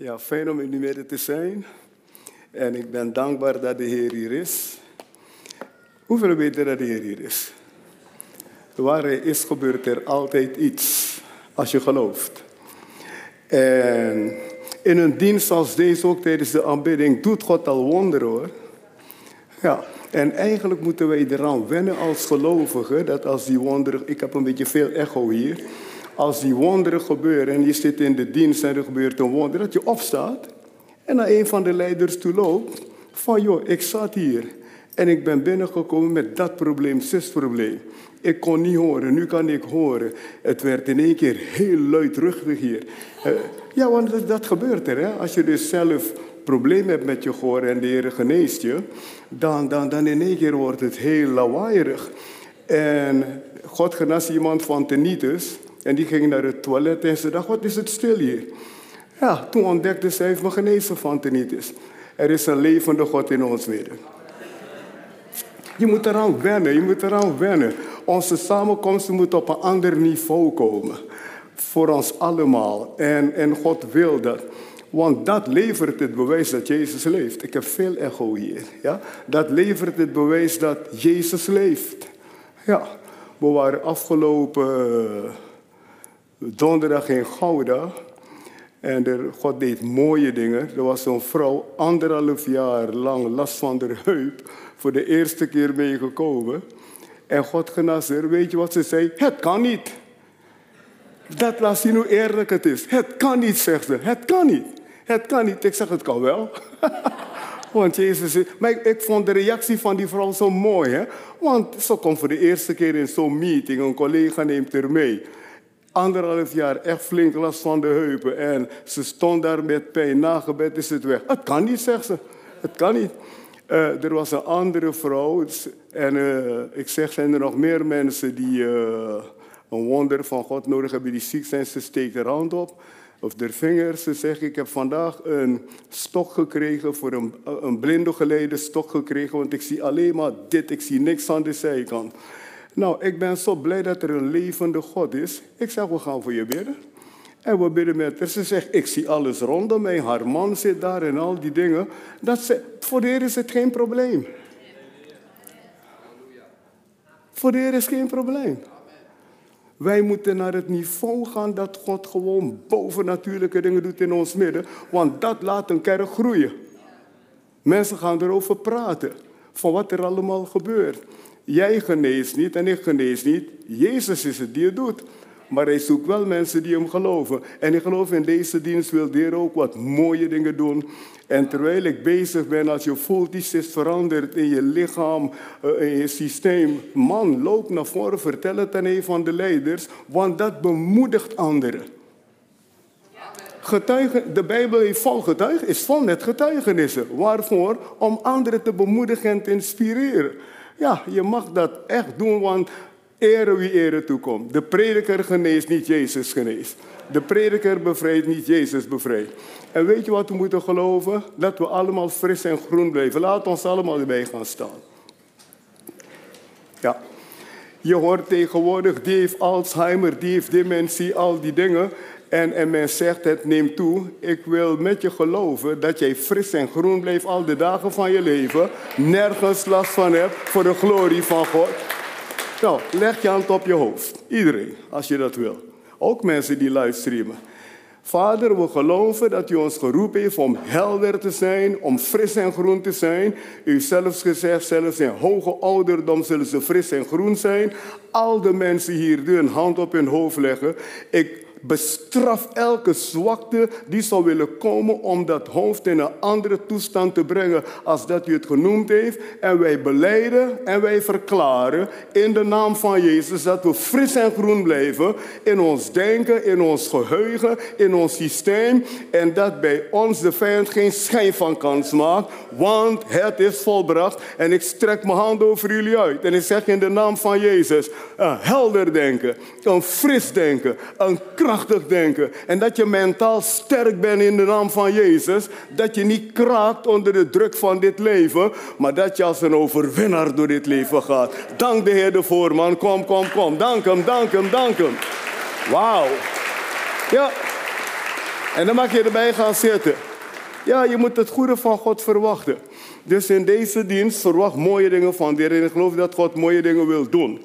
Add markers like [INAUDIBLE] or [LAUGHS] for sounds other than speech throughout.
Ja, fijn om in uw midden te zijn. En ik ben dankbaar dat de Heer hier is. Hoeveel weten dat de Heer hier is? Waar hij is, gebeurt er altijd iets, als je gelooft. En in een dienst als deze, ook tijdens de aanbidding, doet God al wonderen hoor. Ja, en eigenlijk moeten wij eraan wennen als gelovigen, dat als die wonderen, ik heb een beetje veel echo hier, als die wonderen gebeuren en je zit in de dienst en er gebeurt een wonder, dat je opstaat en naar een van de leiders toe loopt, van joh, ik zat hier en ik ben binnengekomen met dat probleem, zus-probleem. Ik kon niet horen, nu kan ik horen. Het werd in één keer heel luidruchtig hier. Uh, ja, want dat, dat, gebeurt er. Hè? Als je dus zelf probleem hebt met je gehoor en de Heer geneest je, dan, dan, dan in één keer wordt het heel lawaaierig. En God genas iemand van tinnitus. En die ging naar het toilet en ze dacht, wat is het stil hier? Ja, toen ontdekte zij, heeft me genezen van tinnitus. Er is een levende God in ons midden. Je moet eraan wennen, je moet eraan wennen. Onze samenkomsten moeten op een ander niveau komen. Voor ons allemaal. En, en God wil dat. Want dat levert het bewijs dat Jezus leeft. Ik heb veel echo hier. Ja? Dat levert het bewijs dat Jezus leeft. Ja, we waren afgelopen donderdag in Gouda. En er, God deed mooie dingen. Er was een vrouw, anderhalf jaar lang last van de heup, voor de eerste keer meegekomen. En God genas er. Weet je wat ze zei? Het kan niet. Dat laat zien hoe eerlijk het is. Het kan niet, zegt ze. Het kan niet. Het kan niet. Ik zeg, het kan wel. [LAUGHS] Want Jezus... Maar ik, vond de reactie van die vrouw zo mooi. Hè? Want ze komt voor de eerste keer in zo'n meeting. Een collega neemt er mee anderhalf jaar echt flink last van de heupen. En ze stond daar met pijn. Na gebed is het weg. Het kan niet, zegt ze. Het kan niet. Uh, er was een andere vrouw. En uh, ik zeg, zijn er nog meer mensen die uh, een wonder van God nodig hebben, die ziek zijn? Ze steekt de hand op. Of de vingers. Ze zegt, ik heb vandaag een stok gekregen, voor een, een blinde geleden stok gekregen. Want ik zie alleen maar dit, ik zie niks aan de zijkant. Nou, ik ben zo blij dat er een levende God is. Ik zeg, we gaan voor je bidden. En we bidden met haar. Ze zegt, ik zie alles rondom mij. Haar man zit daar en al die dingen. Dat ze, voor de is het geen probleem. Voor de Heer is geen probleem. Wij moeten naar het niveau gaan dat God gewoon bovennatuurlijke dingen doet in ons midden. Want dat laat een kerk groeien. Mensen gaan erover praten. Van wat er allemaal gebeurt. Jij geneest niet en ik genees niet. Jezus is het die het doet. Maar hij zoekt wel mensen die hem geloven. En ik geloof in deze dienst wil de Heer ook wat mooie dingen doen. En terwijl ik bezig ben, als je voelt iets is veranderd in je lichaam, eh, in je systeem. Man, loop naar voren, vertel het aan een van de leiders, want dat bemoedigt anderen. Getuigen, de Bijbel is vol getuigen, is vol met getuigenissen. Waarvoor? Om anderen te bemoedigen en te inspireren. Ja, je mag dat echt doen, want ere wie ere toekomt. De prediker geneest niet, Jezus geneest. De prediker bevrijdt niet, Jezus bevrijdt. En weet je wat we moeten geloven? Dat we allemaal fris en groen blijven. Laat ons allemaal erbij gaan staan. Ja. Je hoort tegenwoordig, die heeft Alzheimer, die heeft dementie, al die dingen. En, en men zegt het neemt toe. Ik wil met je geloven dat jij fris en groen blijft al de dagen van je leven. Nergens last van hebt voor de glorie van God. Nou, leg je hand op je hoofd. Iedereen, als je dat wil. Ook mensen die livestreamen. Vader, we geloven dat u ons geroepen heeft om helder te zijn, om fris en groen te zijn. U zelfs gezegd, zelfs in hoge ouderdom zullen ze fris en groen zijn. Al de mensen hier die hand op hun hoofd leggen. Ik bestraf elke zwakte die zou willen komen om dat hoofd in een andere toestand te brengen als dat u het genoemd heeft. En wij beleiden en wij verklaren in de naam van Jezus dat we fris en groen blijven in ons denken, in ons geheugen, in ons systeem. En dat bij ons de vijand geen schijn van kans maakt, want het is volbracht. En ik strek mijn hand over jullie uit en ik zeg in de naam van Jezus, een helder denken, een fris denken, een krachtig denken. En dat je mentaal sterk bent in de naam van Jezus. Dat je niet kraakt onder de druk van dit leven. Maar dat je als een overwinnaar door dit leven gaat. Dank de Heer de voorman. Kom, kom, kom. Dank hem, dank hem, dank hem. Wauw. Ja. En dan mag je erbij gaan zitten. Ja, je moet het goede van God verwachten. Dus in deze dienst verwacht mooie dingen van de Heer. En ik geloof dat God mooie dingen wil doen.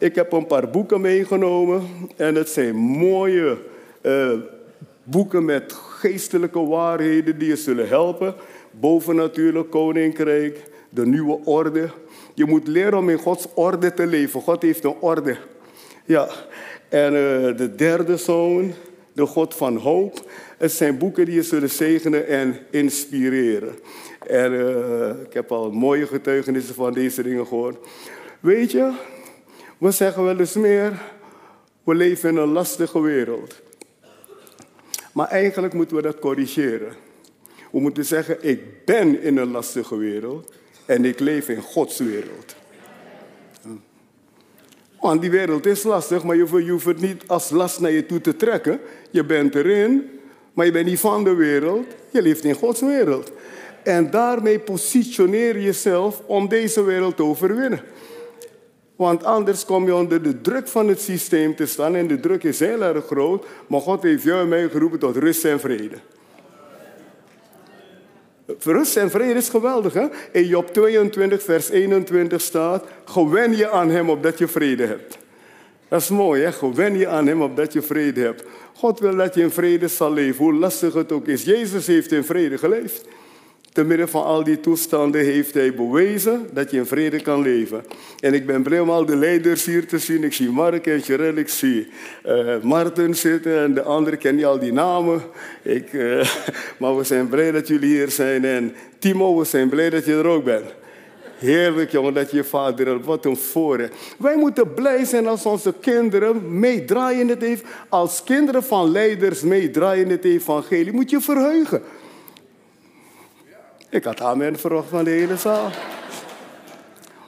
Ik heb een paar boeken meegenomen. En het zijn mooie uh, boeken met geestelijke waarheden die je zullen helpen. Bovennatuurlijk koninkrijk, de nieuwe orde. Je moet leren om in Gods orde te leven. God heeft een orde. Ja, en uh, de derde zoon, de God van hoop. Het zijn boeken die je zullen zegenen en inspireren. En uh, ik heb al mooie getuigenissen van deze dingen gehoord. Weet je, we zeggen wel eens meer, we leven in een lastige wereld. Maar eigenlijk moeten we dat corrigeren. We moeten zeggen, ik ben in een lastige wereld en ik leef in Gods wereld. Want die wereld is lastig, maar je hoeft het niet als last naar je toe te trekken. Je bent erin, maar je bent niet van de wereld. Je leeft in Gods wereld. En daarmee positioneer je jezelf om deze wereld te overwinnen. Want anders kom je onder de druk van het systeem te staan. En de druk is heel erg groot. Maar God heeft jou en mij geroepen tot rust en vrede. Rust en vrede is geweldig. Hè? In Job 22, vers 21 staat: Gewen je aan hem opdat je vrede hebt. Dat is mooi, hè? Gewen je aan hem opdat je vrede hebt. God wil dat je in vrede zal leven, hoe lastig het ook is. Jezus heeft in vrede geleefd. Te midden van al die toestanden heeft hij bewezen dat je in vrede kan leven. En ik ben blij om al de leiders hier te zien. Ik zie Mark en Jerel, ik zie uh, Martin zitten en de anderen ken je al die namen. Ik, uh, [LAUGHS] maar we zijn blij dat jullie hier zijn. En Timo, we zijn blij dat je er ook bent. Heerlijk jongen dat je vader hebt. Wat een voorrecht. Wij moeten blij zijn als onze kinderen meedraaien het evangelie. Als kinderen van leiders meedraaien het evangelie. Moet je verheugen. Ik had amen verwacht van de hele zaal.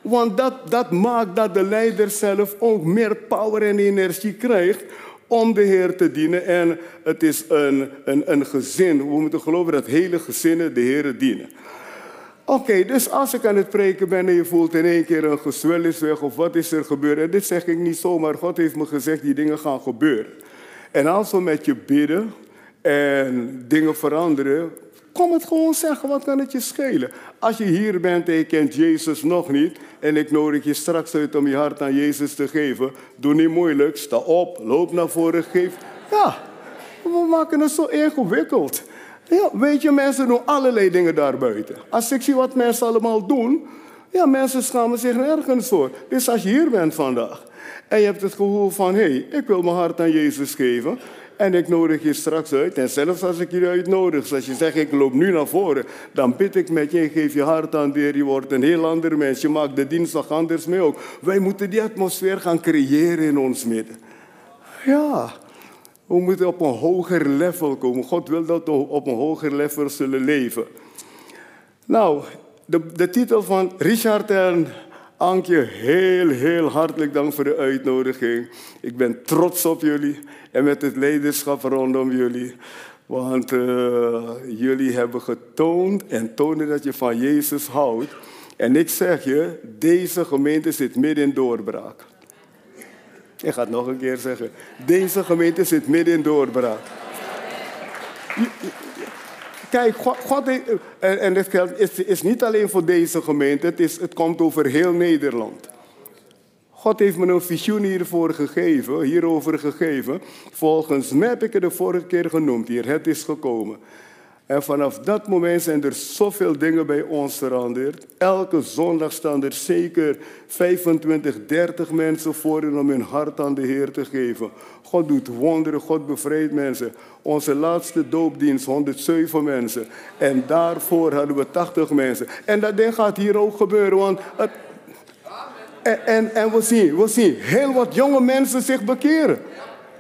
Want dat, dat maakt dat de leider zelf ook meer power en energie krijgt om de Heer te dienen. En het is een, een, gezin. We moeten geloven dat hele gezinnen de Heer dienen. Oké, dus als ik aan het preken ben en je voelt in één keer een gezwel is weg of wat is er gebeurd. En dit zeg ik niet zomaar, God heeft me gezegd, die dingen gaan gebeuren. En als we met je bidden en dingen veranderen, Kom het gewoon zeggen, wat kan het je schelen? Als je hier bent en je kent Jezus nog niet en ik nodig je straks uit om je hart aan Jezus te geven, doe niet moeilijk, sta op, loop naar voren, geef. Ja, we maken het zo ingewikkeld. Ja, weet je, mensen doen allerlei dingen daarbuiten. Als ik zie wat mensen allemaal doen, ja, mensen schamen zich nergens voor. Dus als je hier bent vandaag en je hebt het gevoel van, hé, hey, ik wil mijn hart aan Jezus geven, en ik nodig je straks uit. En zelfs als ik je uitnodig, als je zegt ik loop nu naar voren, dan bid ik met je en geef je hart aan de. Je wordt een heel ander mens. Je maakt de dinsdag anders mee ook. Wij moeten die atmosfeer gaan creëren in ons midden. Ja, we moeten op een hoger level komen. God wil dat we op een hoger level zullen leven. Nou, de, de titel van Richard en Ankje, heel, heel hartelijk dank voor de uitnodiging. Ik ben trots op jullie en met het leiderschap rondom jullie. Want uh, jullie hebben getoond en tonen dat je van Jezus houdt. En ik zeg je, deze gemeente zit midden in doorbraak. Ik ga het nog een keer zeggen. Deze gemeente zit midden in doorbraak. Kijk, God, en, en dit geldt, is, is niet alleen voor deze gemeente, het, is, het komt over heel Nederland. God heeft me een visioen hiervoor gegeven, hierover gegeven. Volgens mij heb ik het de vorige keer genoemd hier. Het is gekomen. En vanaf dat moment zijn er zoveel dingen bij ons veranderd. Elke zondag staan er zeker 25, 30 mensen voor om hun hart aan de Heer te geven. God doet wonderen, God bevrijdt mensen. Onze laatste doopdienst, 107 mensen. En daarvoor hadden we 80 mensen. En dat ding gaat hier ook gebeuren, want het, en, en, en, we, zien, we zien heel wat jonge mensen zich bekeren.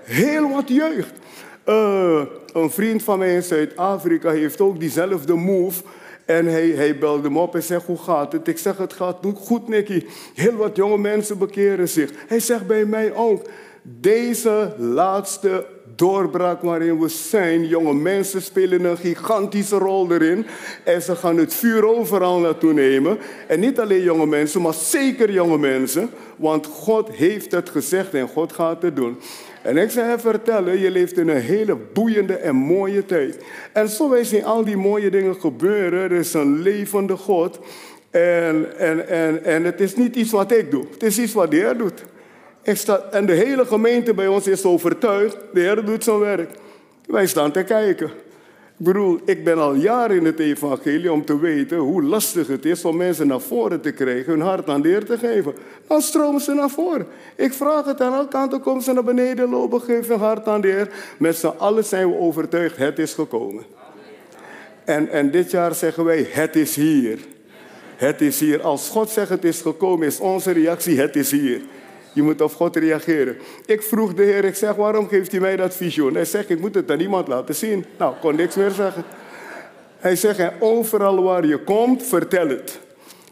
Heel wat jeugd. Uh, een vriend van mij in Zuid-Afrika heeft ook diezelfde move. En hij, hij belde me op en zegt, hoe gaat het? Ik zeg, het gaat goed, Nicky. Heel wat jonge mensen bekeren zich. Hij zegt bij mij ook, deze laatste doorbraak waarin we zijn, jonge mensen spelen een gigantische rol erin. En ze gaan het vuur overal naartoe nemen. En niet alleen jonge mensen, maar zeker jonge mensen. Want God heeft het gezegd en God gaat het doen. En ik hem vertellen, je leeft in een hele boeiende en mooie tijd. En zo wij zien al die mooie dingen gebeuren. Er is een levende God. En, en, en, en het is niet iets wat ik doe. Het is iets wat de Heer doet. Ik sta, en de hele gemeente bij ons is overtuigd, de Heer doet zijn werk. Wij staan te kijken. Ik bedoel, ik ben al jaren in het evangelie om te weten hoe lastig het is om mensen naar voren te krijgen, hun hart aan de Heer te geven. Dan stromen ze naar voren. Ik vraag het aan alle kanten, komen ze naar beneden lopen, geef hun hart aan de Heer. Met z'n allen zijn we overtuigd, het is gekomen. En, en dit jaar zeggen wij, het is hier. Het is hier. Als God zegt het is gekomen, is onze reactie, het is hier. Je moet op God reageren. Ik vroeg de Heer, ik zeg, waarom geeft hij mij dat visioen? Hij zegt, ik moet het aan niemand laten zien. Nou, kon niks meer zeggen. Hij zegt, overal waar je komt, vertel het.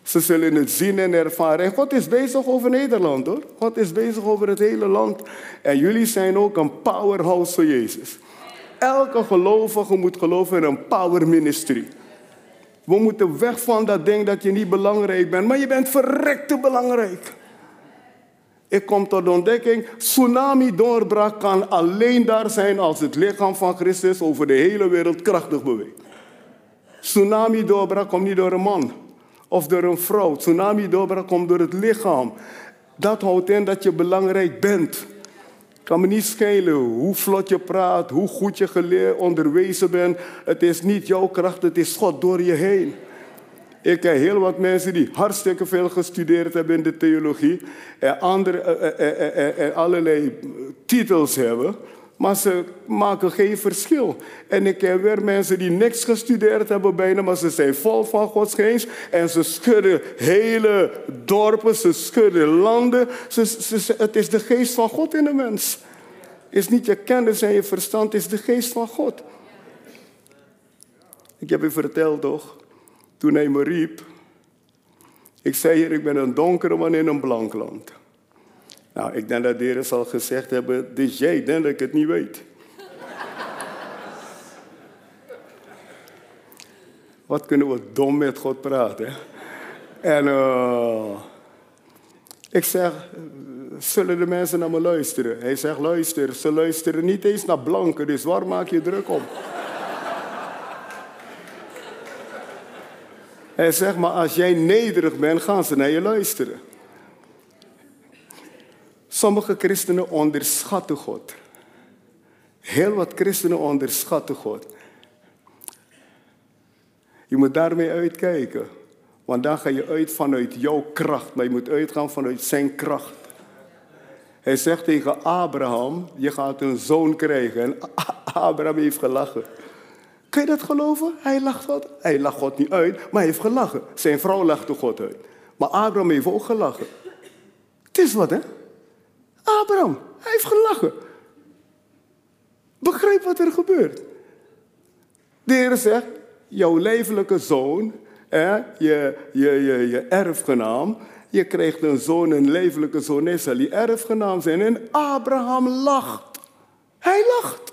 Ze zullen het zien en ervaren. En God is bezig over Nederland hoor. God is bezig over het hele land. En jullie zijn ook een powerhouse voor Jezus. Elke gelovige moet geloven in een power ministry. We moeten weg van dat ding dat je niet belangrijk bent, maar je bent verrekte belangrijk. Ik kom tot de ontdekking, tsunami doorbraak kan alleen daar zijn als het lichaam van Christus over de hele wereld krachtig beweegt. Tsunami doorbraak komt niet door een man of door een vrouw. Tsunami doorbraak komt door het lichaam. Dat houdt in dat je belangrijk bent. kan me niet schelen hoe vlot je praat, hoe goed je geleerd onderwezen bent. Het is niet jouw kracht, het is God door je heen. Ik ken heel wat mensen die hartstikke veel gestudeerd hebben in de theologie en, andere, eh, eh, allerlei titels hebben, maar ze maken geen verschil. En ik ken weer mensen die niks gestudeerd hebben bijna, maar ze zijn vol van Gods geest en ze schudden hele dorpen, ze schudden landen. Het is de geest van God in de mens. Is niet je kennis en je verstand, het is de geest van God. Ik heb u verteld toch? Toen hij me riep. Ik zei hier, ik ben een donkere man in een blank land. Nou, ik denk dat de Heer zal gezegd hebben, dus jij denkt dat ik het niet weet. Wat kunnen we dom met God praten. En uh, ik zeg, zullen de mensen naar me luisteren? Hij zegt, luister, ze luisteren niet eens naar blanken, dus waar maak je druk om? Hij zegt, maar als jij nederig bent, gaan ze naar je luisteren. Sommige christenen onderschatten God. Heel wat christenen onderschatten God. Je moet daarmee uitkijken. Want dan ga je uit vanuit jouw kracht, maar je moet uitgaan vanuit zijn kracht. Hij zegt tegen Abraham, je gaat een zoon krijgen. En [LAUGHS] Abraham heeft gelachen. Kun je dat geloven? Hij lacht God. Hij lacht God niet uit, maar hij heeft gelachen. Zijn vrouw lachte God uit. Maar Abraham heeft ook gelachen. Het is wat, hè? Abraham, hij heeft gelachen. Begrijp wat er gebeurt. De Heer zegt, jouw levelijke zoon, hè, je, je, je, je erfgenaam, je krijgt een zoon, een levelijke zoon, zal die erfgenaam zijn. En Abraham lacht. Hij lacht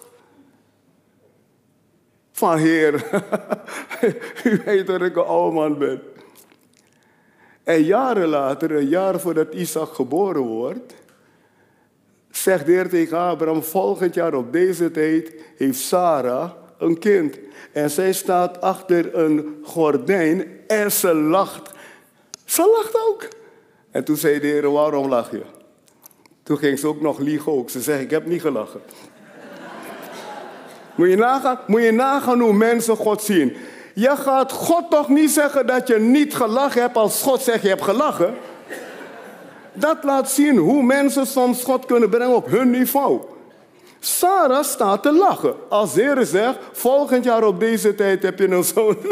van Heer, [LAUGHS] u weet dat ik een oude man ben. En jaren later, een jaar voordat Isaac geboren wordt, zegt de Heer tegen Abraham, volgend jaar op deze tijd heeft Sarah een kind. En zij staat achter een gordijn en ze lacht. Ze lacht ook. En toen zei de Heer, waarom lach je? Toen ging ze ook nog liegen ook. Ze zegt, ik heb niet gelachen. Moet je, nagaan, moet je nagaan hoe mensen God zien. Je gaat God toch niet zeggen dat je niet gelachen hebt als God zegt je hebt gelachen. Dat laat zien hoe mensen soms God kunnen brengen op hun niveau. Sarah staat te lachen. Als Heer zegt, volgend jaar op deze tijd heb je een zoon. [LAUGHS]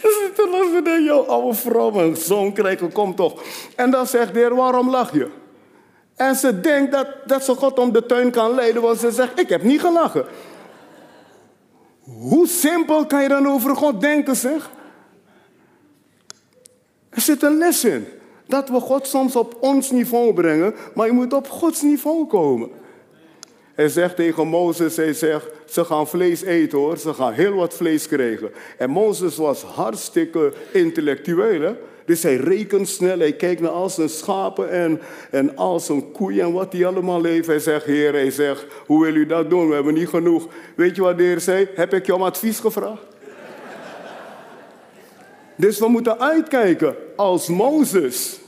Ze zit te lachen en jouw oude vrouw een zoon krijgen, kom toch. En dan zegt de Heer, waarom lach je? En ze denkt dat, dat ze God om de tuin kan leiden, want ze zegt, ik heb niet gelachen. Hoe simpel kan je dan over God denken, zeg? Er zit een les in. Dat we God soms op ons niveau brengen, maar je moet op Gods niveau komen. Hij zegt tegen Mozes, hij zegt, ze gaan vlees eten hoor, ze gaan heel wat vlees krijgen. En Mozes was hartstikke intellectueel. Hè? Dus hij rekent snel, hij kijkt naar al zijn schapen en, en al zijn koeien en wat die allemaal leven. Hij zegt, heer, hij zegt, hoe wil u dat doen? We hebben niet genoeg. Weet je wat de heer zei? Heb ik je om advies gevraagd? [LAUGHS] dus we moeten uitkijken als Mozes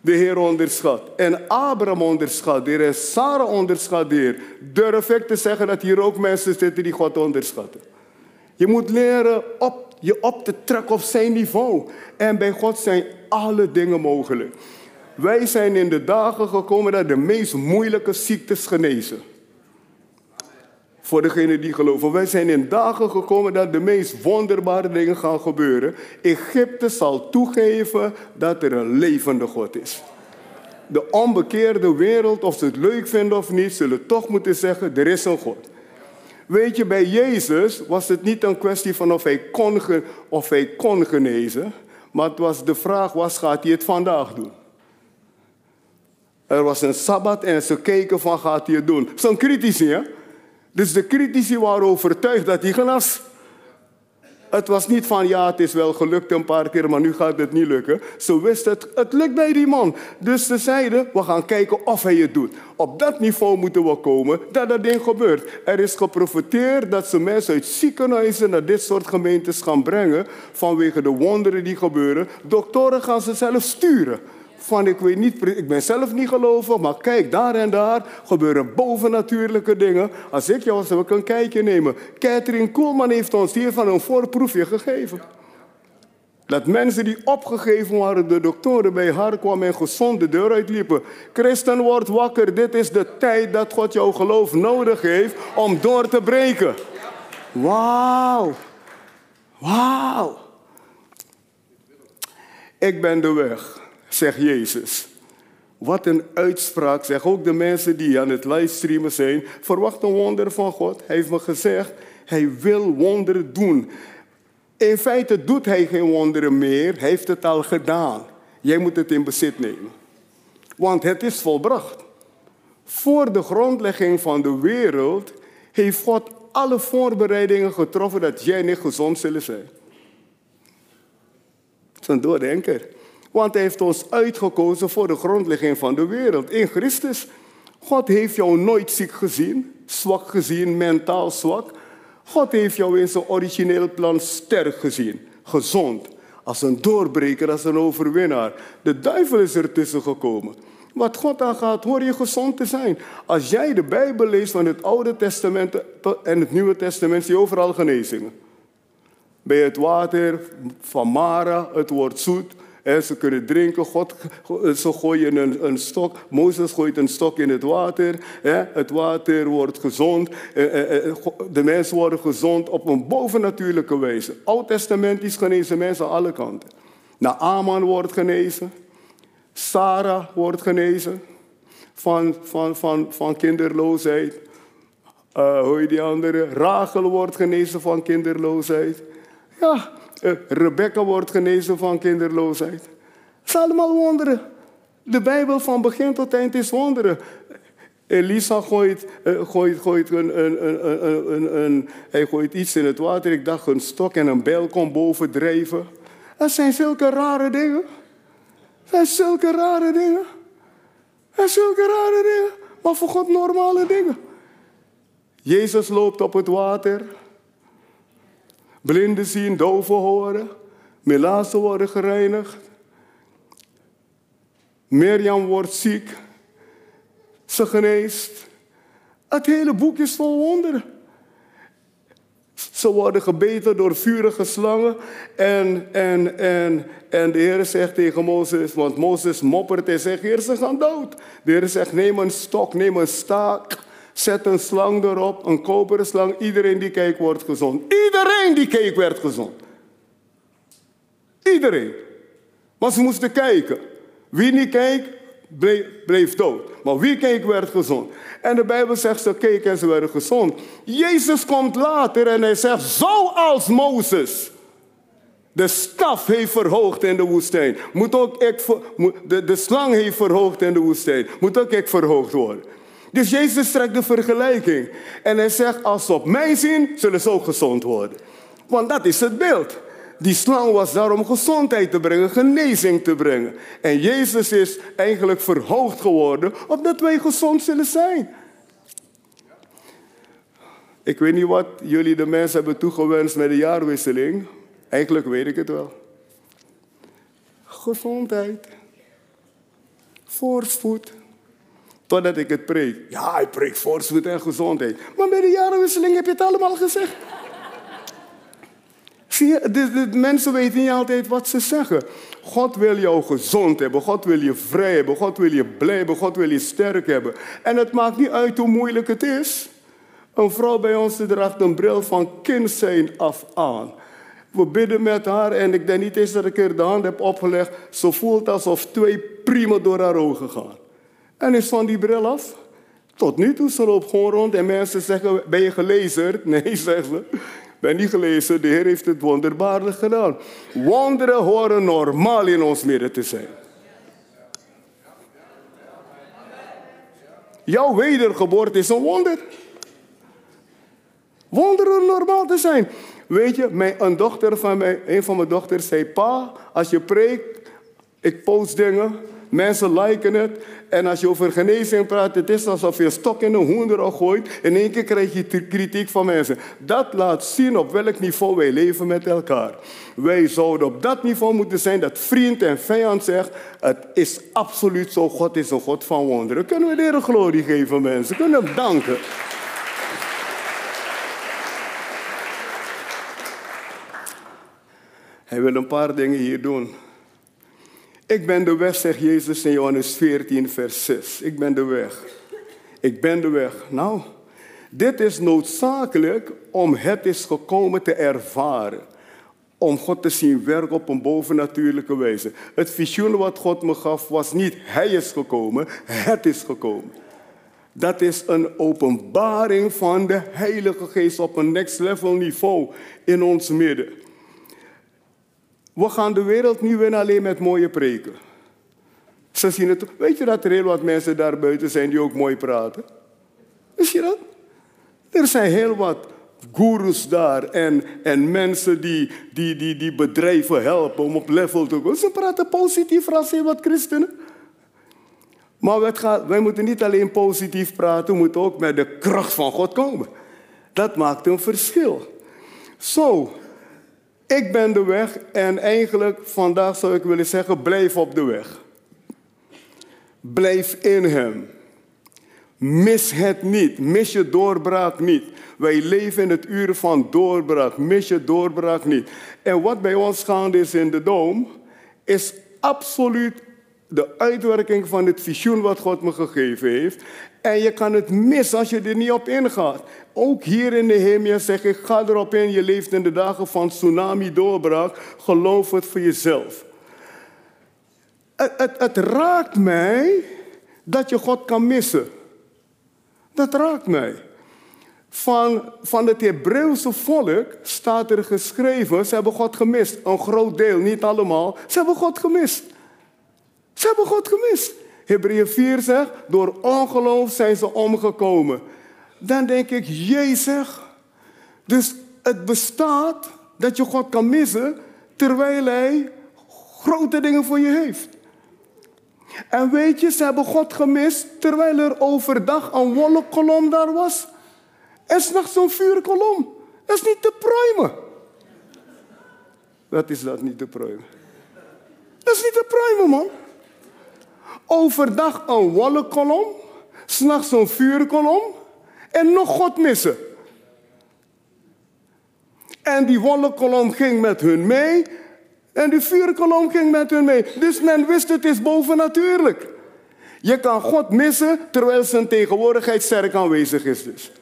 de Heer onderschat. En Abraham onderschat de Heer. En Sarah onderschat de Heer. Durf ik te zeggen dat hier ook mensen zitten die God onderschatten. Je moet leren op, je op te trekken op zijn niveau. En bij God zijn alle dingen mogelijk. Wij zijn in de dagen gekomen dat de meest moeilijke ziektes genezen. Voor degenen die geloven. Wij zijn in dagen gekomen dat de meest wonderbare dingen gaan gebeuren. Egypte zal toegeven dat er een levende God is. De onbekeerde wereld, of ze het leuk vinden of niet, zullen toch moeten zeggen: er is een God. Weet je, bij Jezus was het niet een kwestie van of hij kon, of hij kon genezen, maar het was de vraag: was gaat hij het vandaag doen? Er was een sabbat en ze keken van gaat hij het doen. Zo'n critici, hè? Dus de critici waren overtuigd dat hij genas. Het was niet van ja, het is wel gelukt een paar keer, maar nu gaat het niet lukken. Ze wisten het, het lukt bij die man. Dus ze zeiden, we gaan kijken of hij het doet. Op dat niveau moeten we komen dat dat ding gebeurt. Er is geprofiteerd dat ze mensen uit ziekenhuizen naar dit soort gemeentes gaan brengen vanwege de wonderen die gebeuren. Doktoren gaan ze zelf sturen van ik weet niet, ik ben zelf niet gelovig, maar kijk, daar en daar gebeuren bovennatuurlijke dingen. Als ik jou zou ik een kijkje nemen. Catherine Koolman heeft ons hiervan een voorproefje gegeven. Dat mensen die opgegeven waren, de doktoren bij haar kwamen en gezond de deur uitliepen. Christen, wordt wakker. Dit is de tijd dat God jouw geloof nodig heeft om door te breken. Wauw. Wauw. Ik ben de weg zegt Jezus. Wat een uitspraak, zeg ook de mensen die aan het livestreamen zijn. Verwacht een wonder van God. Hij heeft me gezegd, hij wil wonderen doen. In feite doet hij geen wonderen meer, hij heeft het al gedaan. Jij moet het in bezit nemen. Want het is volbracht. Voor de grondlegging van de wereld heeft God alle voorbereidingen getroffen dat jij niet gezond zullen zijn. Dat is een doordenker. Want hij heeft ons uitgekozen voor de grondlegging van de wereld in Christus. God heeft jou nooit ziek gezien, zwak gezien, mentaal zwak. God heeft jou in zijn origineel plan sterk gezien, gezond, als een doorbreker, als een overwinnaar. De duivel is ertussen gekomen. Wat God aangaat, hoor je gezond te zijn. Als jij de Bijbel leest van het Oude Testament en het Nieuwe Testament, zie je overal genezingen. Bij het water van Mara, het wordt zoet. En ze kunnen drinken. God, ze gooien een, een stok. Mozes gooit een stok in het water. Het water wordt gezond. De mensen worden gezond op een bovennatuurlijke wijze. Oud-testamentisch genezen mensen aan alle kanten. Naaman wordt genezen. Sarah wordt genezen van, van, van, van kinderloosheid. Uh, hoe je die andere? Rachel wordt genezen van kinderloosheid. Ja, uh, Rebecca wordt genezen van kinderloosheid. Het zijn allemaal wonderen. De Bijbel van begin tot eind is wonderen. Elisa gooit, uh, gooit, gooit, een, een, een, hij gooit iets in het water. Ik dacht een stok en een bijl komt boven drijven. Dat zijn zulke rare dingen. Dat zijn zulke rare dingen. Dat zijn zulke rare dingen. Maar voor God normale dingen. Jezus loopt op het water. Blinden zien, doven horen. Melaatsen worden gereinigd. Mirjam wordt ziek. Ze geneest. Het hele boek is vol wonderen. Ze worden gebeten door vurige slangen. En, en, en, en de Heer zegt tegen Mozes, want Mozes moppert en zegt, Heer, ze gaan dood. De Heer zegt, neem een stok, neem een staak. Zet een slang erop, een koperen slang. Iedereen die kijkt wordt gezond. Iedereen die keek werd gezond. Iedereen. Maar ze moesten kijken. Wie niet keek, bleef, bleef, dood. Maar wie keek, werd gezond. En de Bijbel zegt, ze keken en ze werden gezond. Jezus komt later en hij zegt, zoals Mozes de staf heeft verhoogd in de woestijn. Moet ook ik, de, de slang heeft verhoogd in de woestijn. Moet ook ik verhoogd worden. Dus Jezus trekt de vergelijking. En hij zegt, als ze op mij zien, zullen ze ook gezond worden. Want dat is het beeld. Die slang was daar om gezondheid te brengen, genezing te brengen. En Jezus is eigenlijk verhoogd geworden, opdat wij gezond zullen zijn. Ik weet niet wat jullie de mensen hebben toegewenst met de jaarwisseling. Eigenlijk weet ik het wel. Gezondheid. Voorspoed. Totdat ik het preek. Ja, ik preek voorspoed en gezondheid. Maar bij de jaarwisseling heb je het allemaal gezegd. Zie je, mensen weten niet altijd wat ze zeggen. God wil jou gezond hebben, God wil je vrij hebben, God wil je blij hebben, God wil je sterk hebben. En het maakt niet uit hoe moeilijk het is. Een vrouw bij ons draagt een bril van kind zijn af aan. We bidden met haar en ik denk niet eens dat ik er de hand heb opgelegd. Ze voelt alsof twee prima door haar ogen gaan. En is van die bril af. Tot nu toe, ze loopt gewoon rond en mensen zeggen, ben je gelezen? [LAUGHS] Nee, zegt ze. Ben niet gelezen, de Heer heeft het wonderbaarlijk gedaan. Wonderen horen normaal in ons midden te zijn. Jouw wedergeboorte is een wonder. Wonderen normaal te zijn. Weet je, mijn, een dochter van mij, een van mijn dochters zei: Pa, als je preekt, ik post dingen, mensen liken het. En als je over genezing praat, het is alsof je een stok in een hoender gooit. In één keer krijg je kritiek van mensen. Dat laat zien op welk niveau wij leven met elkaar. Wij zouden op dat niveau moeten zijn dat vriend en vijand zegt: Het is absoluut zo, God is een God van wonderen. Kunnen we de glorie geven, mensen? Kunnen we hem danken? Hij wil een paar dingen hier doen. Ik ben de weg, zegt Jezus in Johannes 14, vers 6. Ik ben de weg. Ik ben de weg. Nou, dit is noodzakelijk om het is gekomen te ervaren. Om God te zien werken op een bovennatuurlijke wijze. Het visioen wat God me gaf was niet hij is gekomen, het is gekomen. Dat is een openbaring van de Heilige Geest op een next level niveau in ons midden. We gaan de wereld niet winnen alleen met mooie preken. Ze zien het. Weet je dat er heel wat mensen daar buiten zijn die ook mooi praten? Wist je dat? Er zijn heel wat gurus daar en, en mensen die, die, die, die bedrijven helpen om op level te komen. Ze praten positief als heel wat christenen. Maar wij moeten niet alleen positief praten, we moeten ook met de kracht van God komen. Dat maakt een verschil. Zo, ik ben de weg en eigenlijk vandaag zou ik willen zeggen, blijf op de weg. Blijf in Hem. Mis het niet. Mis je doorbraak niet. Wij leven in het uur van doorbraak. Mis je doorbraak niet. En wat bij ons gaande is in de doom, is absoluut de uitwerking van het visioen wat God me gegeven heeft. En je kan het missen als je er niet op ingaat. Ook hier in de hemel zeg ik, ga erop in. Je leeft in de dagen van tsunami doorbraak. Geloof het voor jezelf. Het, het, het raakt mij dat je God kan missen. Dat raakt mij. Van, van het Hebreeuwse volk staat er geschreven, ze hebben God gemist. Een groot deel, niet allemaal. Ze hebben God gemist. Ze hebben God gemist. Hebreeën 4 zegt, door ongeloof zijn ze omgekomen. Dan denk ik, Jezus. Dus het bestaat dat je God kan missen terwijl hij grote dingen voor je heeft. En weet je, ze hebben God gemist terwijl er overdag een wolkkolom daar was. En s'nachts zo'n vuurkolom. Dat is niet te pruimen. Wat is dat niet te pruimen? Dat is niet te pruimen, man. Overdag een wolkkolom, s'nachts een vuurkolom en nog God missen. En die wolkkolom ging met hun mee en die vuurkolom ging met hun mee. Dus men wist het is bovennatuurlijk. Je kan God missen terwijl zijn tegenwoordigheid sterk aanwezig is dus.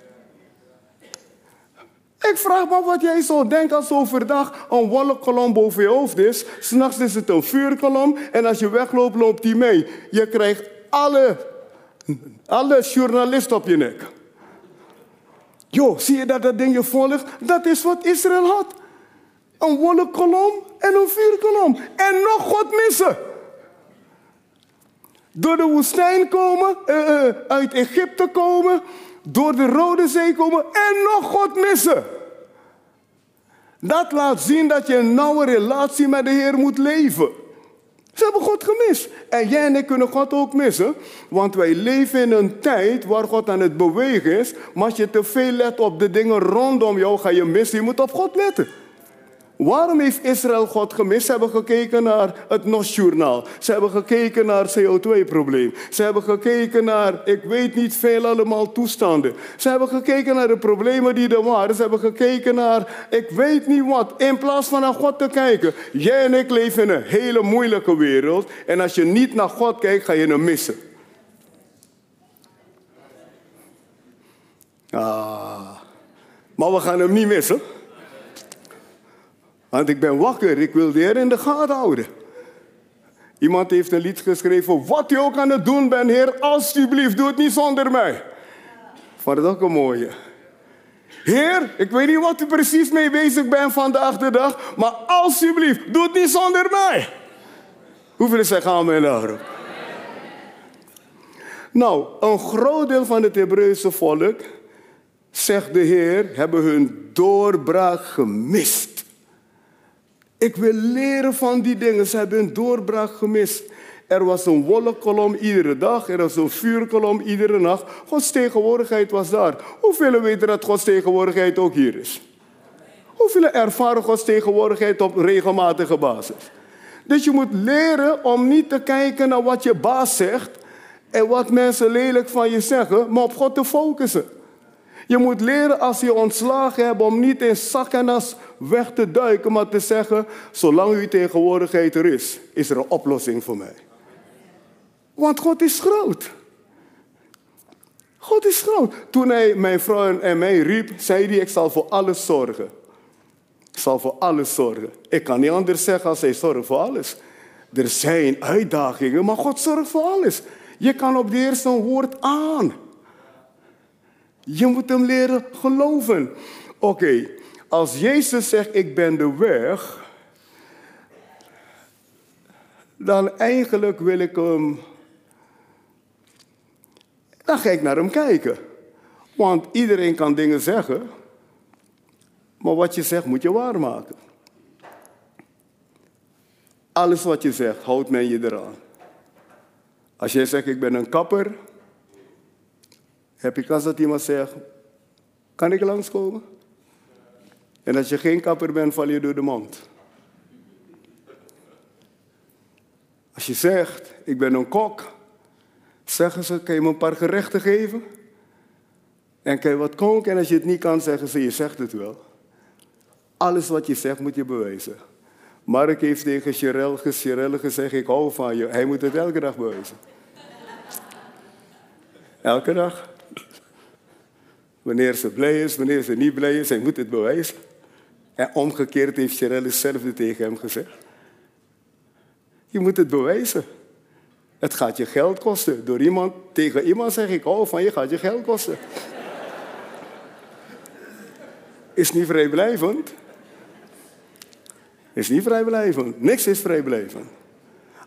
Ik vraag me wat jij zo denkt als overdag een wolkkolom boven je hoofd is. S'nachts is het een vuurkolom en als je wegloopt, loopt die mee. Je krijgt alle, alle journalisten op je nek. Jo, zie je dat dat ding je volgt? Dat is wat Israël had. Een wolkkolom en een vuurkolom. En nog God missen. Door de woestijn komen, uh, uit Egypte komen, door de Rode Zee komen en nog God missen. Dat laat zien dat je een nauwe relatie met de Heer moet leven. Ze hebben God gemist. En jij en ik kunnen God ook missen. Want wij leven in een tijd waar God aan het bewegen is. Maar als je te veel let op de dingen rondom jou, ga je missen. Je moet op God letten. Waarom heeft Israël God gemist? Ze hebben gekeken naar het NOS-journaal. Ze hebben gekeken naar het CO2-probleem. Ze hebben gekeken naar, ik weet niet veel allemaal toestanden. Ze hebben gekeken naar de problemen die er waren. Ze hebben gekeken naar, ik weet niet wat. In plaats van naar God te kijken. Jij en ik leven in een hele moeilijke wereld. En als je niet naar God kijkt, ga je hem missen. Ah, maar we gaan hem niet missen. Want ik ben wakker, ik wil de Heer in de gaten houden. Iemand heeft een lied geschreven, wat je ook aan het doen bent, Heer, alsjeblieft, doe het niet zonder mij. Vond het ook een mooie. Heer, ik weet niet wat u precies mee bezig bent vandaag de dag, maar alsjeblieft, doe het niet zonder mij. Hoeveel zeggen amen daarop? Nou, een groot deel van het Hebreeuwse volk, zegt de Heer, hebben hun doorbraak gemist. Ik wil leren van die dingen. Ze hebben een doorbraak gemist. Er was een wolkkolom iedere dag, er was een vuurkolom iedere nacht. Gods tegenwoordigheid was daar. Hoeveel weten dat Gods tegenwoordigheid ook hier is? Hoeveel ervaren Gods tegenwoordigheid op regelmatige basis? Dus je moet leren om niet te kijken naar wat je baas zegt en wat mensen lelijk van je zeggen, maar op God te focussen. Je moet leren als je ontslagen hebt om niet in zak en as weg te duiken, maar te zeggen, zolang uw tegenwoordigheid er is, is er een oplossing voor mij. Want God is groot. God is groot. Toen hij mijn vrouw en mij riep, zei hij, ik zal voor alles zorgen. Ik zal voor alles zorgen. Ik kan niet anders zeggen als hij zorgt voor alles. Er zijn uitdagingen, maar God zorgt voor alles. Je kan op de eerste woord aan. Je moet hem leren geloven. Oké, als Jezus zegt ik ben de weg, dan eigenlijk wil ik hem, dan ga ik naar hem kijken. Want iedereen kan dingen zeggen, maar wat je zegt moet je waarmaken. Alles wat je zegt, houdt men je eraan. Als jij zegt ik ben een kapper, heb je kans dat iemand zegt, kan ik langskomen? En als je geen kapper bent, val je door de mond. Als je zegt, ik ben een kok, zeggen ze, kan je me een paar gerechten geven? En kan je wat koken? En als je het niet kan, zeggen ze, je zegt het wel. Alles wat je zegt, moet je bewijzen. Mark heeft tegen Sherelle gezegd, ik hou van je. Hij moet het elke dag bewijzen. Elke dag. Wanneer ze blij is, wanneer ze niet blij is, hij moet het bewijzen. En omgekeerd heeft Sherelle hetzelfde tegen hem gezegd. Je moet het bewijzen. Het gaat je geld kosten. Door iemand, tegen iemand zeg ik, oh van je gaat je geld kosten. Is niet vrijblijvend. Is niet vrijblijvend. Niks is vrijblijvend.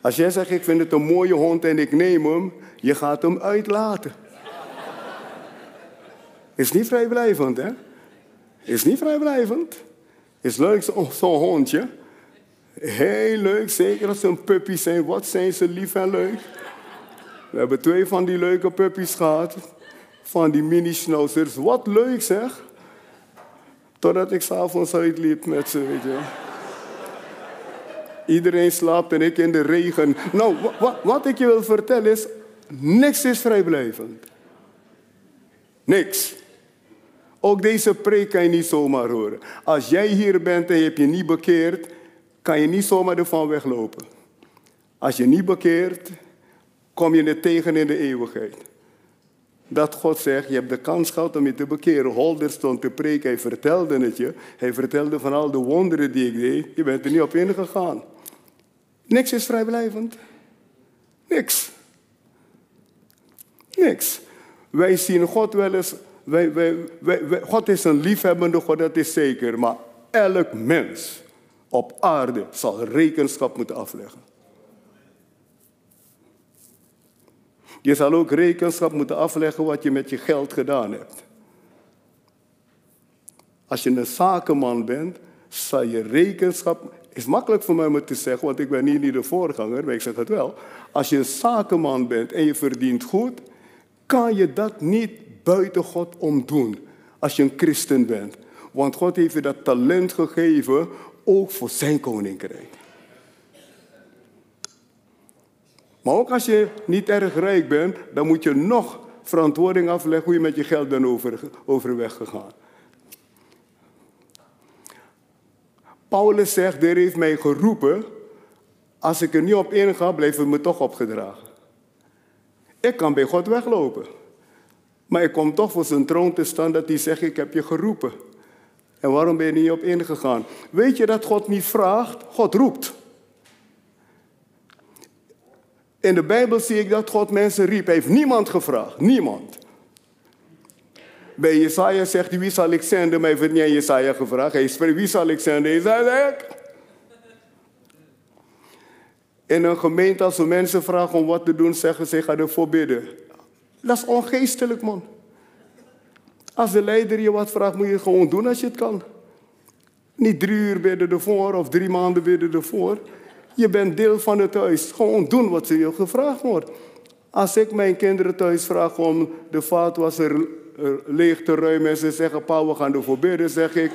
Als jij zegt, ik vind het een mooie hond en ik neem hem, je gaat hem uitlaten. Is niet vrijblijvend, hè? Is niet vrijblijvend. Is leuk, zo'n hondje. Heel leuk, zeker als ze een puppy zijn. Wat zijn ze lief en leuk. We hebben twee van die leuke puppies gehad. Van die mini-schnauzers. Wat leuk zeg. Totdat ik s'avonds uitliep met ze, weet je. Iedereen slaapt en ik in de regen. Nou, wat ik je wil vertellen is, niks is vrijblijvend. Niks. Ook deze preek kan je niet zomaar horen. Als jij hier bent en je hebt je niet bekeerd, kan je niet zomaar ervan weglopen. Als je niet bekeert, kom je het tegen in de eeuwigheid. Dat God zegt, je hebt de kans gehad om je te bekeren. Holder stond te preken, hij vertelde het je. Hij vertelde van al de wonderen die ik deed. Je bent er niet op ingegaan. Niks is vrijblijvend. Niks. Niks. Wij zien God wel eens wij, wij, God is een liefhebbende God, dat is zeker. Maar elk mens op aarde zal rekenschap moeten afleggen. Je zal ook rekenschap moeten afleggen wat je met je geld gedaan hebt. Als je een zakenman bent, zal je rekenschap. Is makkelijk voor mij om het te zeggen, want ik ben hier niet de voorganger, maar ik zeg het wel. Als je een zakenman bent en je verdient goed, kan je dat niet buiten God omdoen. Als je een christen bent. Want God heeft je dat talent gegeven, ook voor zijn koninkrijk. Maar ook als je niet erg rijk bent, dan moet je nog verantwoording afleggen hoe je met je geld bent over, overweg gegaan. Paulus zegt, er heeft mij geroepen, als ik er niet op inga, blijft het me toch opgedragen. Ik kan bij God weglopen. Maar ik kom toch voor zijn troon te staan dat hij zegt, ik heb je geroepen. En waarom ben je niet op ingegaan? Weet je dat God niet vraagt, God roept. In de Bijbel zie ik dat God mensen riep. Hij heeft niemand gevraagd. Niemand. Bij Jesaja zegt hij, wie zal ik zenden? Maar hij heeft niet aan Jesaja gevraagd. Hij spreekt, wie zal ik zenden? Ik. In een gemeente, als we mensen vragen om wat te doen, zeggen ze, ga ervoor bidden. Dat is ongeestelijk, man. Als de leider je wat vraagt, moet je gewoon doen als je het kan. Niet drie uur bidden ervoor of drie maanden bidden ervoor. Je bent deel van het huis. Gewoon doen wat ze je gevraagd wordt. Als ik mijn kinderen thuis vraag om de vaatwasser leeg te ruimen en ze zeggen, pa, we gaan ervoor bidden, zeg ik.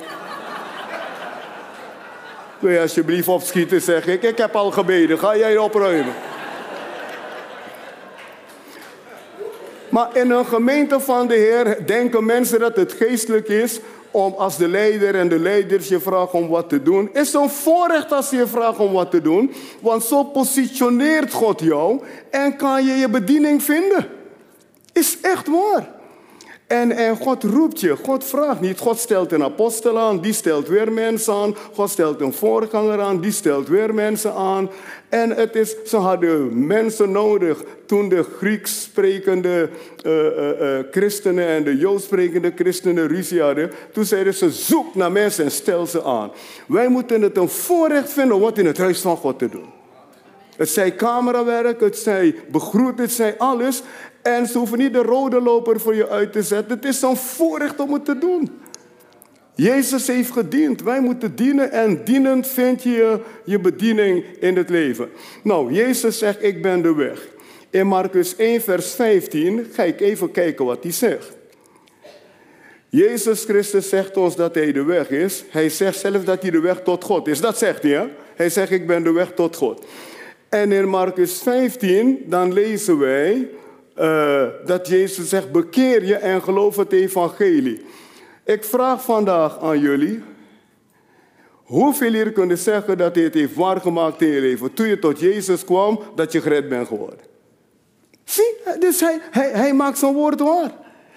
Wil je alsjeblieft opschieten, zeg ik. Ik heb al gebeden, ga jij opruimen. Maar in een gemeente van de Heer denken mensen dat het geestelijk is om als de leider en de leiders je vragen om wat te doen. Is een voorrecht als je vragen om wat te doen. Want zo positioneert God jou en kan je je bediening vinden. Is echt waar. En, en God roept je, God vraagt niet. God stelt een apostel aan, die stelt weer mensen aan. God stelt een voorganger aan, die stelt weer mensen aan. En het is, ze hadden mensen nodig toen de Grieks sprekende uh, uh, uh, christenen en de Joods sprekende christenen ruzie hadden. Toen zeiden ze, zoek naar mensen en stel ze aan. Wij moeten het een voorrecht vinden om wat in het huis van God te doen. Het zij camerawerk, het zij begroet, het zij alles. En ze hoeven niet de rode loper voor je uit te zetten. Het is zo'n voorrecht om het te doen. Jezus heeft gediend. Wij moeten dienen en dienend vind je je bediening in het leven. Nou, Jezus zegt, ik ben de weg. In Marcus 1, vers 15 ga ik even kijken wat hij zegt. Jezus Christus zegt ons dat hij de weg is. Hij zegt zelf dat hij de weg tot God is. Dat zegt hij. Hè? Hij zegt, ik ben de weg tot God. En in Marcus 15, dan lezen wij uh, dat Jezus zegt, bekeer je en geloof het evangelie. Ik vraag vandaag aan jullie, hoeveel hier kunnen zeggen dat hij het heeft waargemaakt in je leven? Toen je tot Jezus kwam, dat je gered bent geworden. Zie, dus hij, hij, hij maakt zijn woord waar.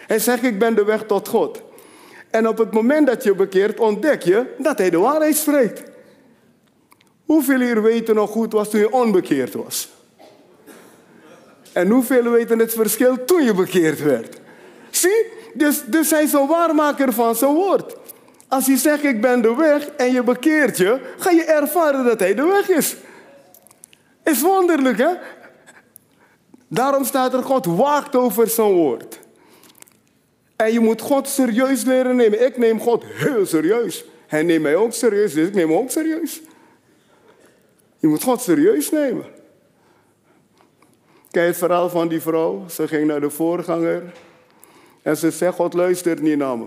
Hij zegt, ik ben de weg tot God. En op het moment dat je bekeert, ontdek je dat hij de waarheid spreekt. Hoeveel hier weten nog goed was toen je onbekeerd was? En hoeveel weten het verschil toen je bekeerd werd? Zie, dus, dus hij is een waarmaker van zijn woord. Als hij zegt ik ben de weg en je bekeert je, ga je ervaren dat hij de weg is. Is wonderlijk hè? Daarom staat er God waakt over zijn woord. En je moet God serieus leren nemen. Ik neem God heel serieus. Hij neemt mij ook serieus, dus ik neem hem ook serieus. Je moet God serieus nemen. Kijk het verhaal van die vrouw. Ze ging naar de voorganger. En ze zegt, God luistert niet naar me.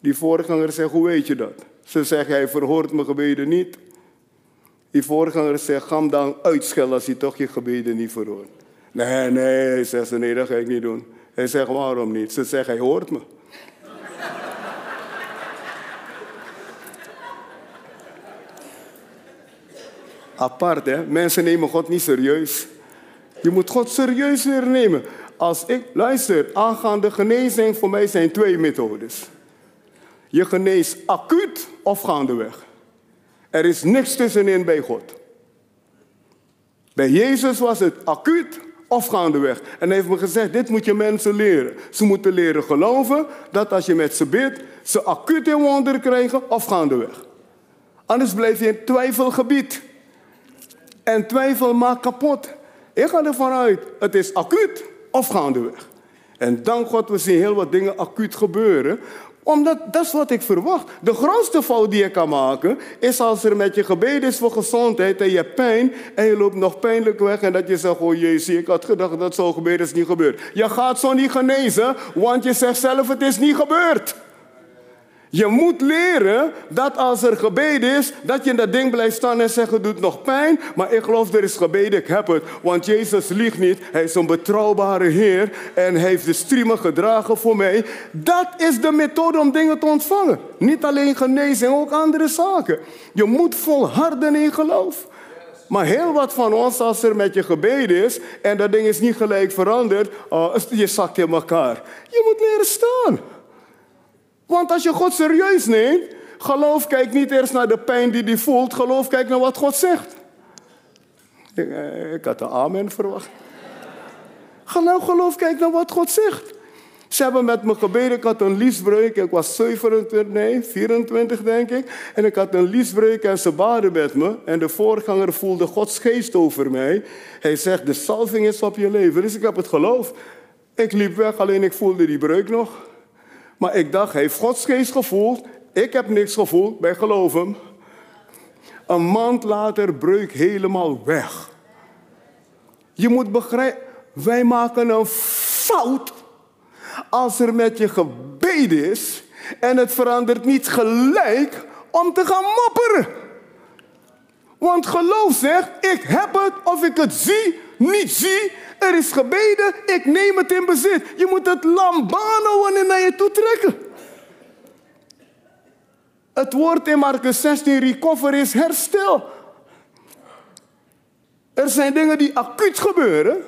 Die voorganger zegt, hoe weet je dat? Ze zegt, hij verhoort mijn gebeden niet. Die voorganger zegt, ga hem dan uitschellen als hij toch je gebeden niet verhoort. Nee, nee, zegt ze, nee, dat ga ik niet doen. Hij zegt, waarom niet? Ze zegt, hij hoort me. Apart, hè? Mensen nemen God niet serieus. Je moet God serieus leren nemen. Als ik, luister, aangaande genezing, voor mij zijn twee methodes. Je geneest acuut of gaandeweg. Er is niks tussenin bij God. Bij Jezus was het acuut of gaandeweg. En hij heeft me gezegd, dit moet je mensen leren. Ze moeten leren geloven dat als je met ze bidt, ze acuut in wonder krijgen of gaandeweg. Anders blijf je in twijfelgebied. En twijfel maakt kapot. Ik ga ervan uit, het is acuut of gaandeweg. En dank God, we zien heel wat dingen acuut gebeuren omdat dat is wat ik verwacht. De grootste fout die je kan maken is als er met je gebeden is voor gezondheid en je hebt pijn en je loopt nog pijnlijk weg en dat je zegt, oh jezus, ik had gedacht dat zo gebeuren is niet gebeurd. Je gaat zo niet genezen, want je zegt zelf het is niet gebeurd. Je moet leren dat als er gebeden is, dat je in dat ding blijft staan en zeggen, doet nog pijn, maar ik geloof er is gebeden, ik heb het. Want Jezus liegt niet, hij is een betrouwbare Heer en hij heeft de striemen gedragen voor mij. Dat is de methode om dingen te ontvangen. Niet alleen genezing, ook andere zaken. Je moet volharden in geloof. Maar heel wat van ons, als er met je gebeden is en dat ding is niet gelijk veranderd, uh, je zakt in elkaar. Je moet leren staan. Want als je God serieus neemt, geloof kijkt niet eerst naar de pijn die hij voelt, geloof kijkt naar wat God zegt. Ik, eh, ik had een amen verwacht. Geloof, geloof kijkt naar wat God zegt. Ze hebben met me gebeden, ik had een liesbreuk, ik was 27, nee, 24 denk ik. En ik had een liesbreuk en ze baden met me. En de voorganger voelde Gods geest over mij. Hij zegt, de salving is op je leven. Dus ik heb het geloof. Ik liep weg, alleen ik voelde die breuk nog. Maar ik dacht, heeft Gods geest gevoeld. Ik heb niks gevoeld bij geloof hem. Een maand later breuk helemaal weg. Je moet begrijpen, wij maken een fout als er met je gebeden is en het verandert niet gelijk om te gaan mopperen. Want geloof zegt, ik heb het of ik het zie, niet zie, er is gebeden, ik neem het in bezit. Je moet het lambano en naar je toe trekken. Het woord in Marcus 16, recover, is herstel. Er zijn dingen die acuut gebeuren.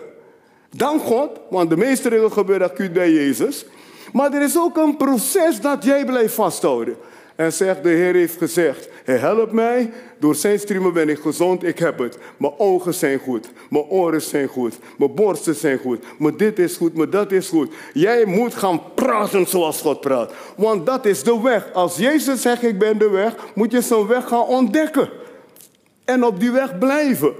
Dank God, want de meeste dingen gebeuren acuut bij Jezus. Maar er is ook een proces dat jij blijft vasthouden. En zegt, de Heer heeft gezegd, hij helpt mij, door zijn streamen ben ik gezond, ik heb het. Mijn ogen zijn goed, mijn oren zijn goed, mijn borsten zijn goed, mijn dit is goed, mijn dat is goed. Jij moet gaan praten zoals God praat. Want dat is de weg. Als Jezus zegt, ik ben de weg, moet je zo'n weg gaan ontdekken. En op die weg blijven.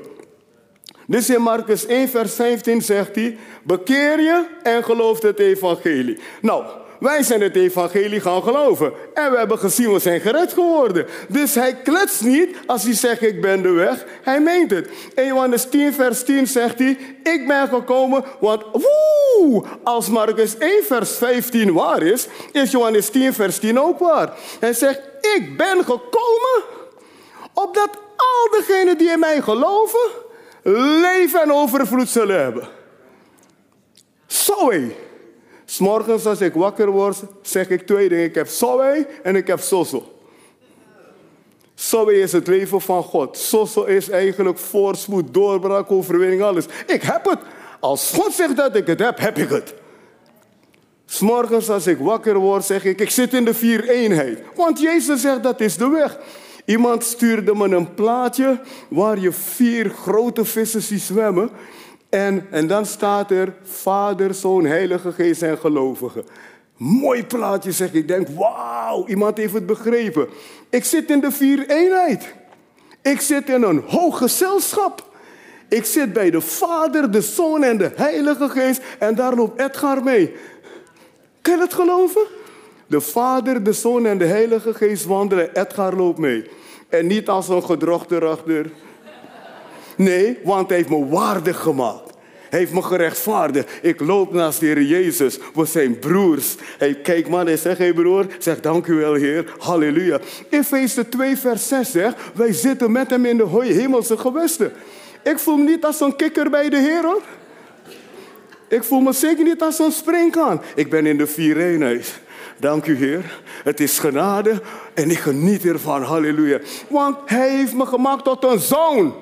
Dus in Marcus 1, vers 15 zegt hij, bekeer je en geloof het evangelie. Nou, wij zijn het evangelie gaan geloven. En we hebben gezien, we zijn gered geworden. Dus hij kletst niet als hij zegt, ik ben de weg. Hij meent het. In Johannes 10, vers 10 zegt hij, ik ben gekomen, want woe, als Marcus 1, vers 15 waar is, is Johannes 10, vers 10 ook waar. Hij zegt, ik ben gekomen, opdat al degenen die in mij geloven, leven en overvloed zullen hebben. Zo S'morgens als ik wakker word, zeg ik twee dingen. Ik heb Zoe en ik heb Soso. Zoe is het leven van God. Soso is eigenlijk voorspoed, doorbraak, overwinning, alles. Ik heb het. Als God zegt dat ik het heb, heb ik het. S'morgens als ik wakker word, zeg ik, ik zit in de vier eenheid. Want Jezus zegt, dat is de weg. Iemand stuurde me een plaatje waar je vier grote vissen ziet zwemmen. En, en dan staat er Vader, Zoon, Heilige Geest en gelovigen. Mooi plaatje zeg ik. denk, wauw, iemand heeft het begrepen. Ik zit in de vier eenheid. Ik zit in een hoog gezelschap. Ik zit bij de Vader, de Zoon en de Heilige Geest. En daar loopt Edgar mee. Kan je dat geloven? De Vader, de Zoon en de Heilige Geest wandelen. Edgar loopt mee. En niet als een gedrochte rachter. Nee, want hij heeft me waardig gemaakt. Hij heeft me gerechtvaardigd. Ik loop naast de Heer Jezus. We zijn broers. Hey, kijk man, hij zegt, hey broer, zeg dank u wel Heer. Halleluja. Efeze 2 vers 6 zegt, wij zitten met hem in de hemelse gewesten. Ik voel me niet als een kikker bij de Heer hoor. Ik voel me zeker niet als een springkaan. Ik ben in de vier. Dank u Heer. Het is genade en ik geniet ervan. Halleluja. Want hij heeft me gemaakt tot een zoon.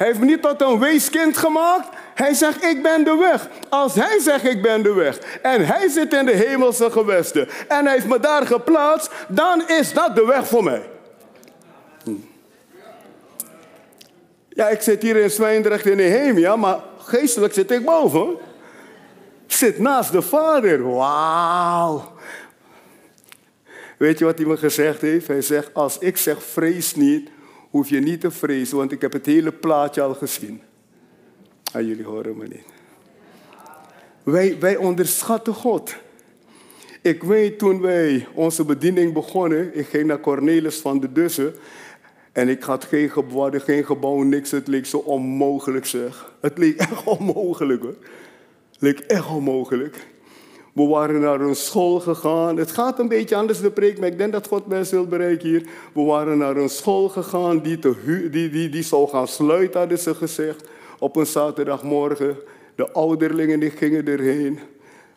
Hij heeft me niet tot een weeskind gemaakt. Hij zegt, ik ben de weg. Als hij zegt, ik ben de weg. En hij zit in de hemelse gewesten. En hij heeft me daar geplaatst. Dan is dat de weg voor mij. Hm. Ja, ik zit hier in Zwijndrecht in Nehemia. Maar geestelijk zit ik boven. Zit naast de vader. Wauw. Weet je wat hij me gezegd heeft? Hij zegt, als ik zeg vrees niet, hoef je niet te vrezen, want ik heb het hele plaatje al gezien. Ah, jullie horen me niet. Wij, wij onderschatten God. Ik weet toen wij onze bediening begonnen, ik ging naar Cornelis van de Dussen. En ik had geen gebouw, geen gebouw, niks. Het leek zo onmogelijk zeg. Het leek [LAUGHS] echt onmogelijk hoor. Het leek echt onmogelijk. We waren naar een school gegaan. Het gaat een beetje anders de preek, maar ik denk dat God mensen wil bereiken hier. We waren naar een school gegaan die, te die, die, die zou gaan sluiten, hadden ze gezegd. Op een zaterdagmorgen. De ouderlingen die gingen erheen.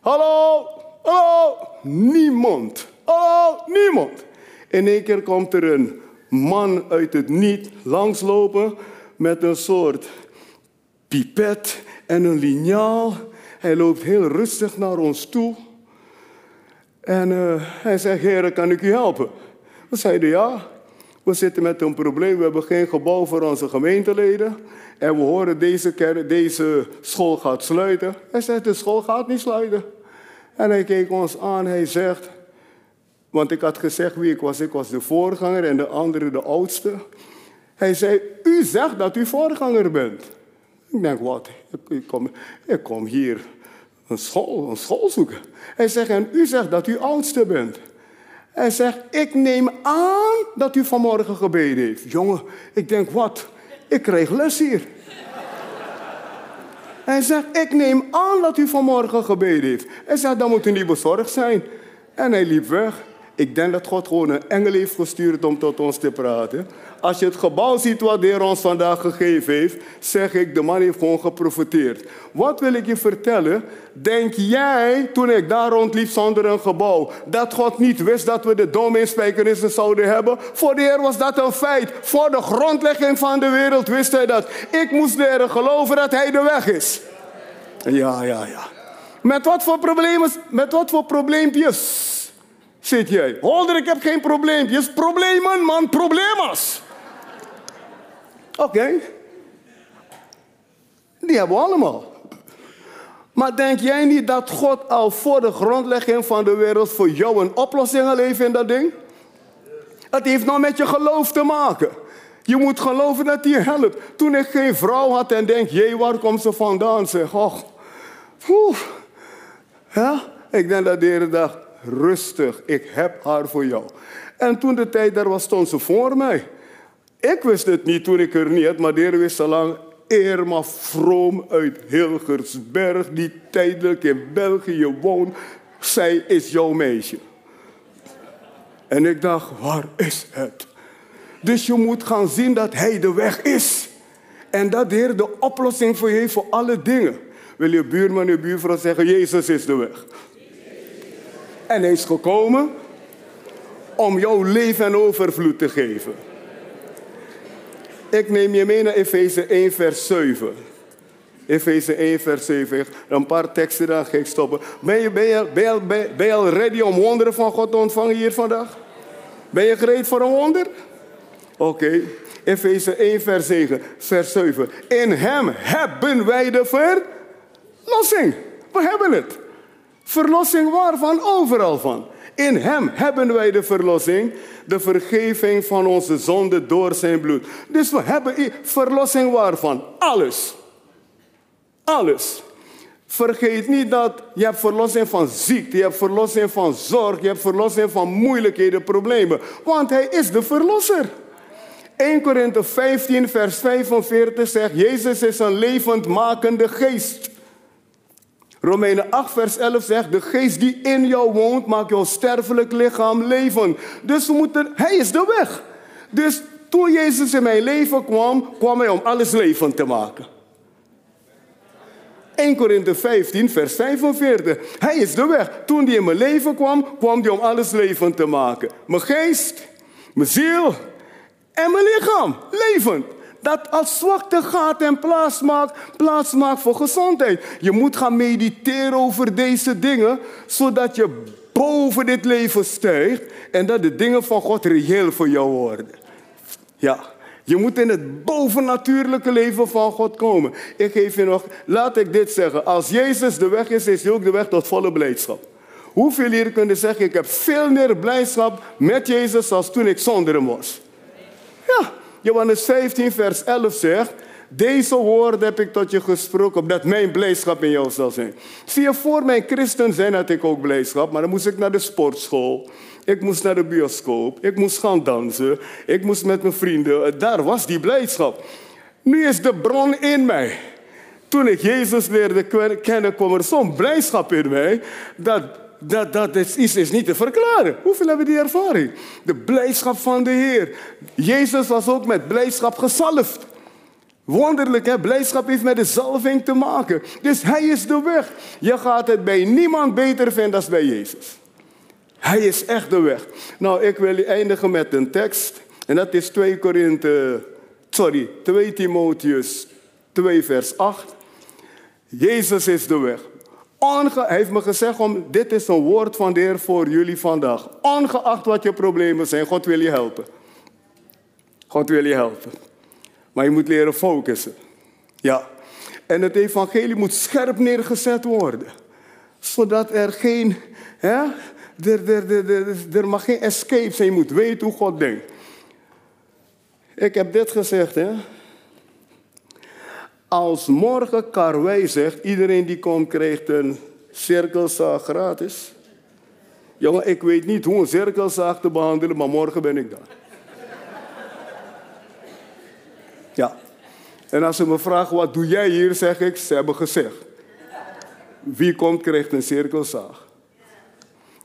Hallo, hallo, niemand. Hallo, niemand. In één keer komt er een man uit het niet langslopen met een soort pipet en een liniaal. Hij loopt heel rustig naar ons toe. En uh, hij zegt, heren, kan ik u helpen? We zeiden, ja. We zitten met een probleem. We hebben geen gebouw voor onze gemeenteleden. En we horen deze, deze school gaat sluiten. Hij zegt, de school gaat niet sluiten. En hij keek ons aan. Hij zegt, want ik had gezegd wie ik was. Ik was de voorganger en de andere de oudste. Hij zei, u zegt dat u voorganger bent. Ik denk, wat? Ik kom, ik kom hier een school, een school zoeken. Hij zegt, en u zegt dat u oudste bent. Hij zegt, ik neem aan dat u vanmorgen gebeden heeft. Jongen, ik denk, wat? Ik kreeg les hier. Hij zegt, ik neem aan dat u vanmorgen gebeden heeft. Hij zegt, dan moet u niet bezorgd zijn. En hij liep weg. Ik denk dat God gewoon een engel heeft gestuurd om tot ons te praten. Als je het gebouw ziet wat de Heer ons vandaag gegeven heeft, zeg ik, de man heeft gewoon geprofiteerd. Wat wil ik je vertellen? Denk jij, toen ik daar rondliep zonder een gebouw, dat God niet wist dat we de domeinspijkerissen zouden hebben? Voor de Heer was dat een feit. Voor de grondlegging van de wereld wist hij dat. Ik moest leren geloven dat hij de weg is. Ja, ja, ja. Met wat voor problemen, met wat voor probleempjes zit jij? Holder, ik heb geen probleempjes. Problemen, man, problemas. Oké. Die hebben we allemaal. Maar denk jij niet dat God al voor de grondlegging van de wereld voor jou een oplossing heeft in dat ding? Het heeft nou met je geloof te maken. Je moet geloven dat hij helpt. Toen ik geen vrouw had en denk, jee, waar komt ze vandaan? Zeg, oh, Ja, ik denk dat de Heer dacht, rustig, ik heb haar voor jou. En toen de tijd daar was, stond ze voor mij. Ik wist het niet toen ik er niet had, maar de Heer wist al lang. Irma Vroom uit Hilgersberg, die tijdelijk in België woont. Zij is jouw meisje. En ik dacht, waar is het? Dus je moet gaan zien dat Hij de weg is. En dat de Heer de oplossing voor je heeft voor alle dingen. Wil je buurman en buurvrouw zeggen, Jezus is de weg. En hij is gekomen om jouw leven en overvloed te geven. Ik neem je mee naar Efeze 1, vers 7. Efeze 1, vers 7. Een paar teksten, dan ga ik stoppen. Ben je, ben, je, ben, je, ben je al ready om wonderen van God te ontvangen hier vandaag? Ben je gereed voor een wonder? Oké. Okay. Efeze 1, vers 7, vers 7. In hem hebben wij de verlossing. We hebben het. Verlossing waarvan? Overal van. In Hem hebben wij de verlossing, de vergeving van onze zonde door zijn bloed. Dus we hebben verlossing waarvan? Alles. Alles. Vergeet niet dat je hebt verlossing van ziekte, je hebt verlossing van zorg, je hebt verlossing van moeilijkheden, problemen. Want Hij is de verlosser. 1 Korinthe 15, vers 45 zegt, Jezus is een levendmakende geest. Romeinen 8, vers 11 zegt: De geest die in jou woont, maakt jouw sterfelijk lichaam leven. Dus we moeten, hij is de weg. Dus toen Jezus in mijn leven kwam, kwam hij om alles levend te maken. 1 Korinthe 15, vers 45. Hij is de weg. Toen hij in mijn leven kwam, kwam hij om alles levend te maken. Mijn geest, mijn ziel en mijn lichaam. Levend dat als zwakte gaat en plaats maakt, plaats maakt voor gezondheid. Je moet gaan mediteren over deze dingen, zodat je boven dit leven stijgt en dat de dingen van God reëel voor jou worden. Ja, je moet in het bovennatuurlijke leven van God komen. Ik geef je nog, laat ik dit zeggen. Als Jezus de weg is, is hij ook de weg tot volle blijdschap. Hoeveel hier kunnen zeggen, ik heb veel meer blijdschap met Jezus als toen ik zonder hem was. Ja, Johannes 15, vers 11 zegt, Deze woorden heb ik tot je gesproken, opdat mijn blijdschap in jou zal zijn. Zie je, voor mijn christen zijn had ik ook blijdschap, maar dan moest ik naar de sportschool. Ik moest naar de bioscoop. Ik moest gaan dansen. Ik moest met mijn vrienden. Daar was die blijdschap. Nu is de bron in mij. Toen ik Jezus leerde kennen, kwam er zo'n blijdschap in mij. Dat, dat, dat is, is niet te verklaren. Hoeveel hebben die ervaring? De blijdschap van de Heer. Jezus was ook met blijdschap gezalfd. Wonderlijk, hè? Blijdschap heeft met de zalving te maken. Dus hij is de weg. Je gaat het bij niemand beter vinden dan bij Jezus. Hij is echt de weg. Nou, ik wil eindigen met een tekst. En dat is 2 Korinthe, sorry, 2 Timotheus 2 vers 8. Jezus is de weg. Heeft me gezegd, om, dit is een woord van de Heer voor jullie vandaag. Ongeacht wat je problemen zijn, God wil je helpen. God wil je helpen. Maar je moet leren focussen. Ja. En het evangelie moet scherp neergezet worden. Zodat er geen, hè, er, er, er, er mag geen escape zijn. Je moet weten hoe God denkt. Ik heb dit gezegd, hè. Als morgen Karwei zegt, iedereen die komt krijgt een cirkelzaag gratis. Jongen, ik weet niet hoe een cirkelzaag te behandelen, maar morgen ben ik daar. Ja. En als ze me vragen, wat doe jij hier, zeg ik, ze hebben gezegd. Wie komt, krijgt een cirkelzaag.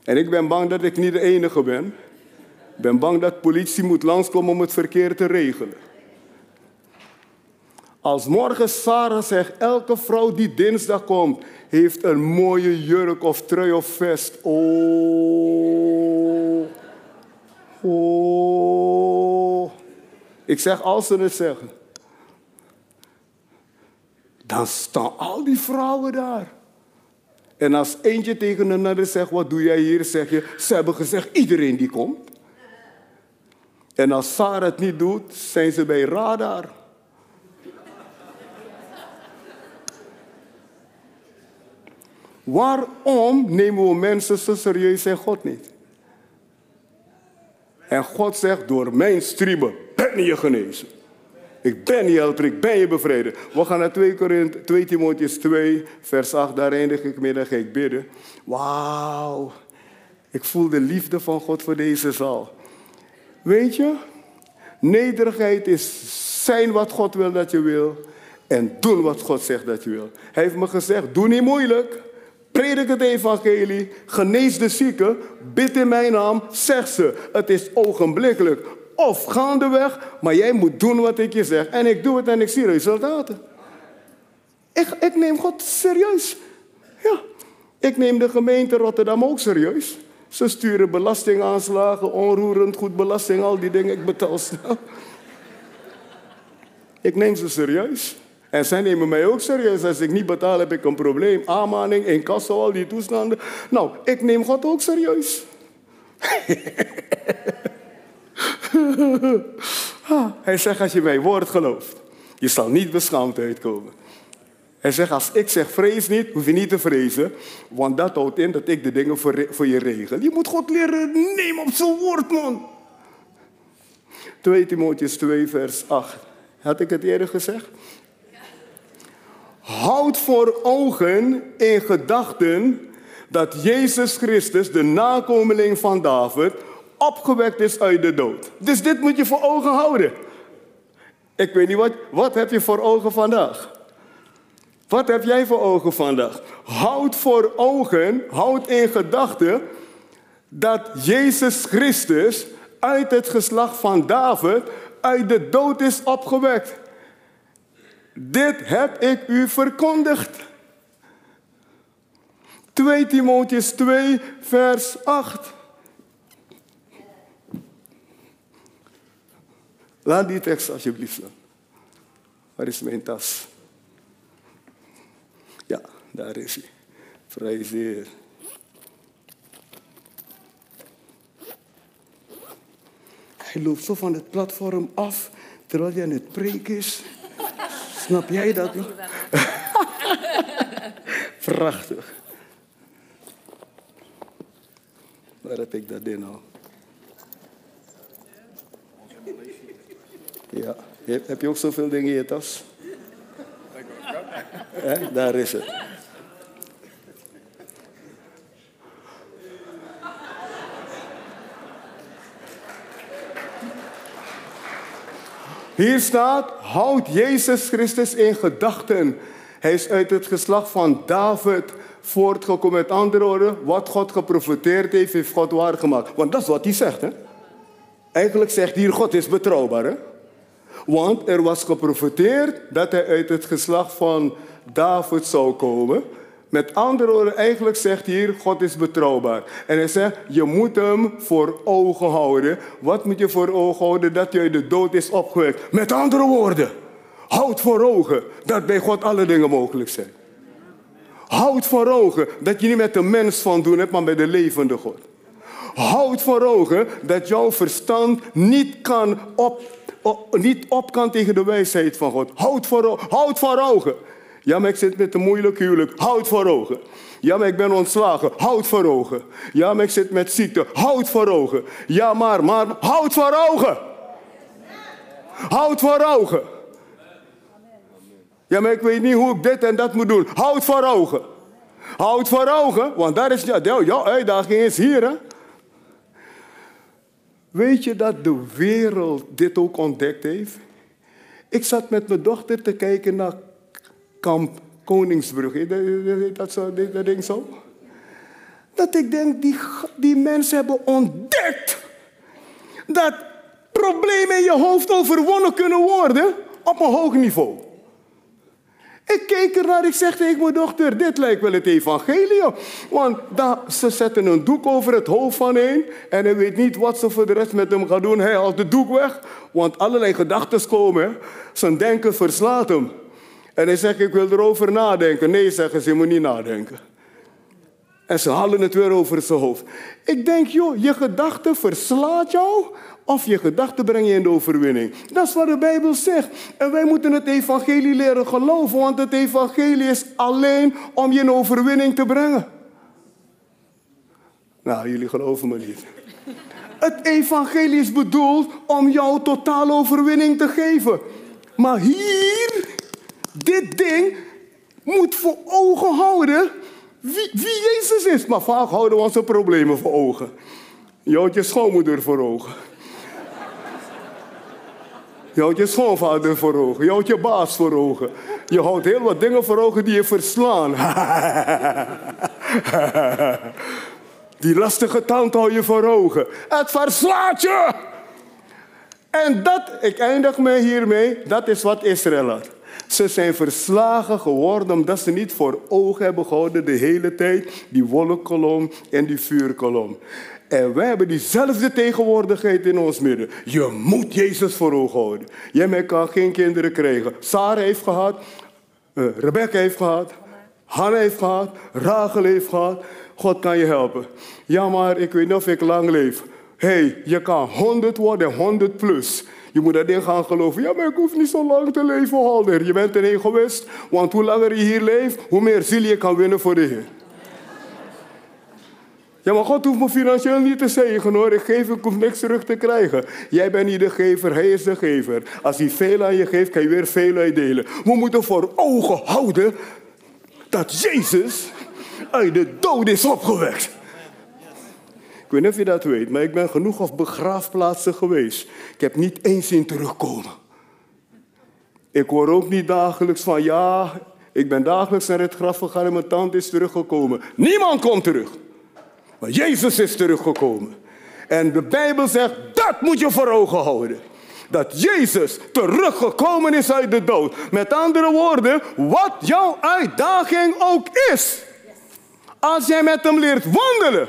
En ik ben bang dat ik niet de enige ben. Ik ben bang dat politie moet langskomen om het verkeer te regelen. Als morgen Sarah zegt, elke vrouw die dinsdag komt, heeft een mooie jurk of trui of vest. Oh. Oh. Ik zeg als ze het zeggen. Dan staan al die vrouwen daar. En als eentje tegen een ander zegt, wat doe jij hier? Zeg je, ze hebben gezegd, iedereen die komt. En als Sarah het niet doet, zijn ze bij radar. Waarom nemen we mensen zo serieus en God niet? En God zegt, door mijn striemen ben je genezen. Ik ben je helper, ik ben je bevreden. We gaan naar 2, Korinthe, 2 Timotheus 2, vers 8. Daar eindig ik mee, dan ga ik bidden. Wauw. Ik voel de liefde van God voor deze zaal. Weet je, nederigheid is zijn wat God wil dat je wil. En doen wat God zegt dat je wil. Hij heeft me gezegd, doe niet moeilijk. Predik het evangelie, genees de zieken, bid in mijn naam, zeg ze. Het is ogenblikkelijk of gaandeweg, maar jij moet doen wat ik je zeg. En ik doe het en ik zie resultaten. Ik, ik neem God serieus. Ja, ik neem de gemeente Rotterdam ook serieus. Ze sturen belastingaanslagen, onroerend goed belasting, al die dingen. Ik betaal snel. Ik neem ze serieus. En zij nemen mij ook serieus. Als ik niet betaal, heb ik een probleem. Aanmaning, incasso, al die toestanden. Nou, ik neem God ook serieus. [LAUGHS] Hij zegt, als je mijn woord gelooft, je zal niet beschaamd uitkomen. Hij zegt, als ik zeg vrees niet, hoef je niet te vrezen, want dat houdt in dat ik de dingen voor, voor je regel. Je moet God leren nemen op zijn woord, man. 2 Timotheus 2, vers 8. Had ik het eerder gezegd? Houd voor ogen in gedachten dat Jezus Christus, de nakomeling van David, opgewekt is uit de dood. Dus dit moet je voor ogen houden. Ik weet niet wat, wat heb je voor ogen vandaag? Wat heb jij voor ogen vandaag? Houd voor ogen, houd in gedachten dat Jezus Christus uit het geslacht van David uit de dood is opgewekt. Dit heb ik u verkondigd. 2 Timotheus 2, vers 8. Laat die tekst alsjeblieft staan. Waar is mijn tas? Ja, daar is hij. Prijs de Hij loopt zo van het platform af terwijl hij aan het preken is. Snap jij dat nog? [LAUGHS] Prachtig. Waar heb ik dat in al? Ja. Heb je ook zoveel dingen in je tas? Daar is het. Hier staat, houd Jezus Christus in gedachten. Hij is uit het geslacht van David voortgekomen. Met andere woorden, wat God geprofiteerd heeft, heeft God waargemaakt. Want dat is wat hij zegt. Hè? Eigenlijk zegt hier, God is betrouwbaar. Hè? Want er was geprofiteerd dat hij uit het geslacht van David zou komen. Met andere woorden, eigenlijk zegt hier, God is betrouwbaar. En hij zegt, je moet hem voor ogen houden. Wat moet je voor ogen houden? Dat je de dood is opgewekt. Met andere woorden, houd voor ogen dat bij God alle dingen mogelijk zijn. Houd voor ogen dat je niet met de mens van doen hebt, maar met de levende God. Houd voor ogen dat jouw verstand niet, kan op, niet op kan tegen de wijsheid van God. Houd voor, houd voor ogen. Ja, maar ik zit met een moeilijk huwelijk. Houd voor ogen. Ja, maar ik ben ontslagen. Houd voor ogen. Ja, maar ik zit met ziekte. Houd voor ogen. Ja, maar, maar, houd voor ogen. Houd voor ogen. Ja, maar ik weet niet hoe ik dit en dat moet doen. Houd voor ogen. Houd voor ogen, want daar is jouw uitdaging is hier. Hè? Weet je dat de wereld dit ook ontdekt heeft? Ik zat met mijn dochter te kijken naar kamp Koningsbrug. Dat, zo, dat ding zo? Dat ik denk, die, die mensen hebben ontdekt dat problemen in je hoofd overwonnen kunnen worden op een hoog niveau. Ik keek ernaar, ik zeg tegen mijn dochter, dit lijkt wel het evangelie. Want ze zetten een doek over het hoofd van een en hij weet niet wat ze voor de rest met hem gaan doen. Hij haalt de doek weg, want allerlei gedachten komen. Zijn denken verslaat hem. En hij zegt, ik wil erover nadenken. Nee, zeggen ze, je moet niet nadenken. En ze halen het weer over zijn hoofd. Ik denk, joh, je gedachte verslaat jou of je gedachten breng je in de overwinning. Dat is wat de Bijbel zegt. En wij moeten het evangelie leren geloven, want het evangelie is alleen om je in overwinning te brengen. Nou, jullie geloven me niet. Het evangelie is bedoeld om jou totale overwinning te geven. Maar hier dit ding moet voor ogen houden wie, wie Jezus is. Maar vaak houden we onze problemen voor ogen. Je houdt je schoonmoeder voor ogen. Je houdt je schoonvader voor ogen. Je houdt je baas voor ogen. Je houdt heel wat dingen voor ogen die je verslaan. [LAUGHS] die lastige tand hou je voor ogen. Het verslaat je. En dat, ik eindig me hiermee, dat is wat Israël had. Ze zijn verslagen geworden omdat ze niet voor ogen hebben gehouden de hele tijd die wolkkolom en die vuurkolom. En wij hebben diezelfde tegenwoordigheid in ons midden. Je moet Jezus voor ogen houden. Jij kan geen kinderen krijgen. Sarah heeft gehad, uh, Rebecca heeft gehad, Hanna heeft gehad, Rachel heeft gehad. God kan je helpen. Ja, maar ik weet niet of ik lang leef. Hey, je kan 100 worden, 100 plus. Je moet ding gaan geloven. Ja, maar ik hoef niet zo lang te leven, Holder. Je bent een egoïst. Want hoe langer je hier leeft, hoe meer ziel je kan winnen voor de Heer. Ja, maar God hoeft me financieel niet te zegenen hoor. Ik geef, ik hoef niks terug te krijgen. Jij bent niet de gever, hij is de gever. Als hij veel aan je geeft, kan je weer veel uitdelen. We moeten voor ogen houden dat Jezus uit de dood is opgewekt. Ik weet niet of je dat weet, maar ik ben genoeg op begraafplaatsen geweest. Ik heb niet eens zien terugkomen. Ik hoor ook niet dagelijks van ja, ik ben dagelijks naar het graf gegaan en mijn tante is teruggekomen. Niemand komt terug. Maar Jezus is teruggekomen. En de Bijbel zegt, dat moet je voor ogen houden. Dat Jezus teruggekomen is uit de dood. Met andere woorden, wat jouw uitdaging ook is. Als jij met hem leert wandelen,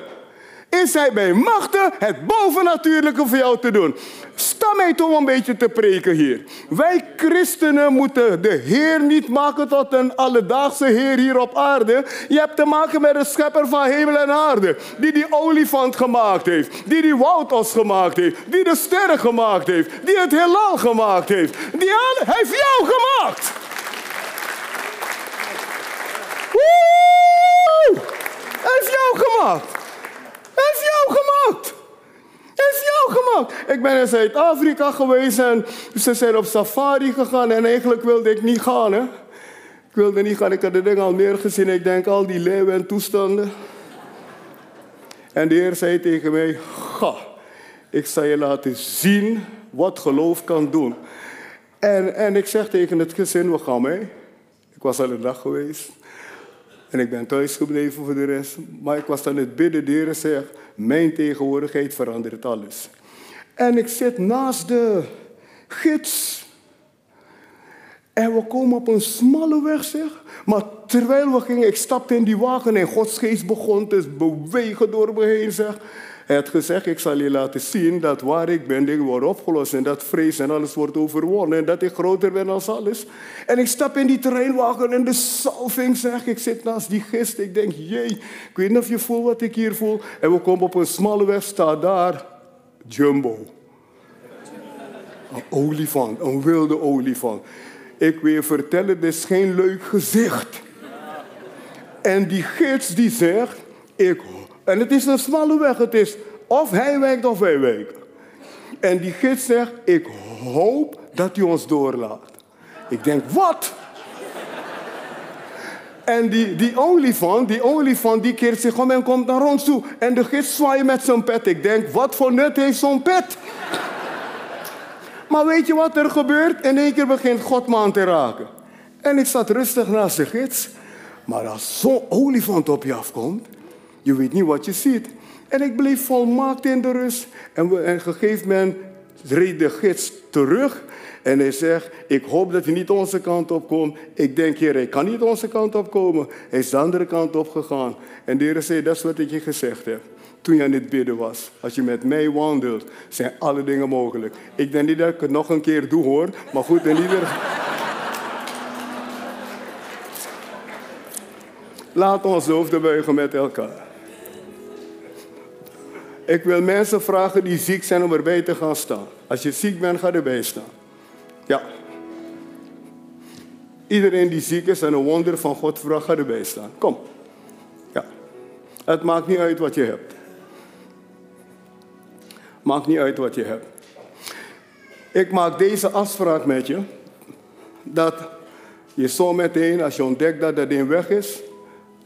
is hij bij machten het bovennatuurlijke voor jou te doen. Sta mij toch een beetje te preken hier. Wij christenen moeten de Heer niet maken tot een alledaagse Heer hier op aarde. Je hebt te maken met de schepper van hemel en aarde. Die die olifant gemaakt heeft. Die die woudos gemaakt heeft. Die de sterren gemaakt heeft. Die het heelal gemaakt heeft. Die heeft jou gemaakt. Woe! Hij heeft jou gemaakt heeft jou gemaakt. heeft jou gemaakt. Ik ben in Zuid-Afrika geweest en ze zijn op safari gegaan en eigenlijk wilde ik niet gaan. Hè? Ik wilde niet gaan, ik had de ding al meer gezien. Ik denk al die leeuwen en toestanden. En de Heer zei tegen mij, ga, ik zal je laten zien wat geloof kan doen. En, en ik zeg tegen het gezin, we gaan mee. Ik was al een dag geweest. En ik ben thuis gebleven voor de rest. Maar ik was aan het bidden, de Heer zegt, mijn tegenwoordigheid verandert alles. En ik zit naast de gids. En we komen op een smalle weg, zeg. Maar terwijl we gingen, ik stapte in die wagen en Gods geest begon te bewegen door me heen, zeg. Hij had gezegd, ik zal je laten zien dat waar ik ben, dingen worden opgelost. En dat vrees en alles wordt overwonnen. En dat ik groter ben dan alles. En ik stap in die terreinwagen en de salving zeg. Ik zit naast die gist. Ik denk, jee, ik weet niet of je voelt wat ik hier voel. En we komen op een smalle weg, staat daar Jumbo. Een olifant, een wilde olifant. Ik wil je vertellen, dit is geen leuk gezicht. En die gids die zegt, ik en het is een smalle weg. Het is of hij wijkt of wij wijken. En die gids zegt, ik hoop dat u ons doorlaat. Ik denk, wat? En die, die olifant, die olifant, die keert zich om en komt naar ons toe. En de gids zwaait met zijn pet. Ik denk, wat voor nut heeft zo'n pet? maar weet je wat er gebeurt? In één keer begint God me aan te raken. En ik zat rustig naast de gids. Maar als zo'n olifant op je afkomt, je weet niet wat je ziet. En ik bleef volmaakt in de rust. En, op een gegeven moment reed de gids terug. En hij zegt, ik hoop dat hij niet onze kant op komt. Ik denk, heer, hij kan niet onze kant op komen. Hij is de andere kant op gegaan. En de heer zei, dat is wat ik je gezegd heb. Toen je aan het bidden was. Als je met mij wandelt, zijn alle dingen mogelijk. Ik denk niet dat ik het nog een keer doe hoor. Maar goed, in ieder. Laat ons hoofden buigen met elkaar. Ik wil mensen vragen die ziek zijn om erbij te gaan staan. Als je ziek bent, ga erbij staan. Ja. Iedereen die ziek is en een wonder van God vraagt, ga erbij staan. Kom. Ja. Het maakt niet uit wat je hebt. Maakt niet uit wat je hebt. Ik maak deze afspraak met je. Dat je zo meteen, als je ontdekt dat dat ding weg is,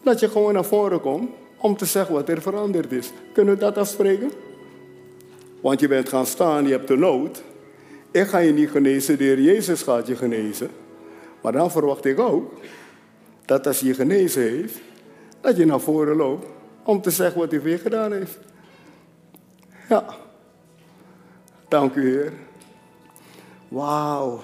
dat je gewoon naar voren komt om te zeggen wat er veranderd is. Kunnen we dat afspreken? Want je bent gaan staan, je hebt de nood. Ik ga je niet genezen, de Heer Jezus gaat je genezen. Maar dan verwacht ik ook dat als je genezen heeft, dat je naar voren loopt om te zeggen wat hij weer gedaan heeft. Ja. Dank u, Heer. Wauw.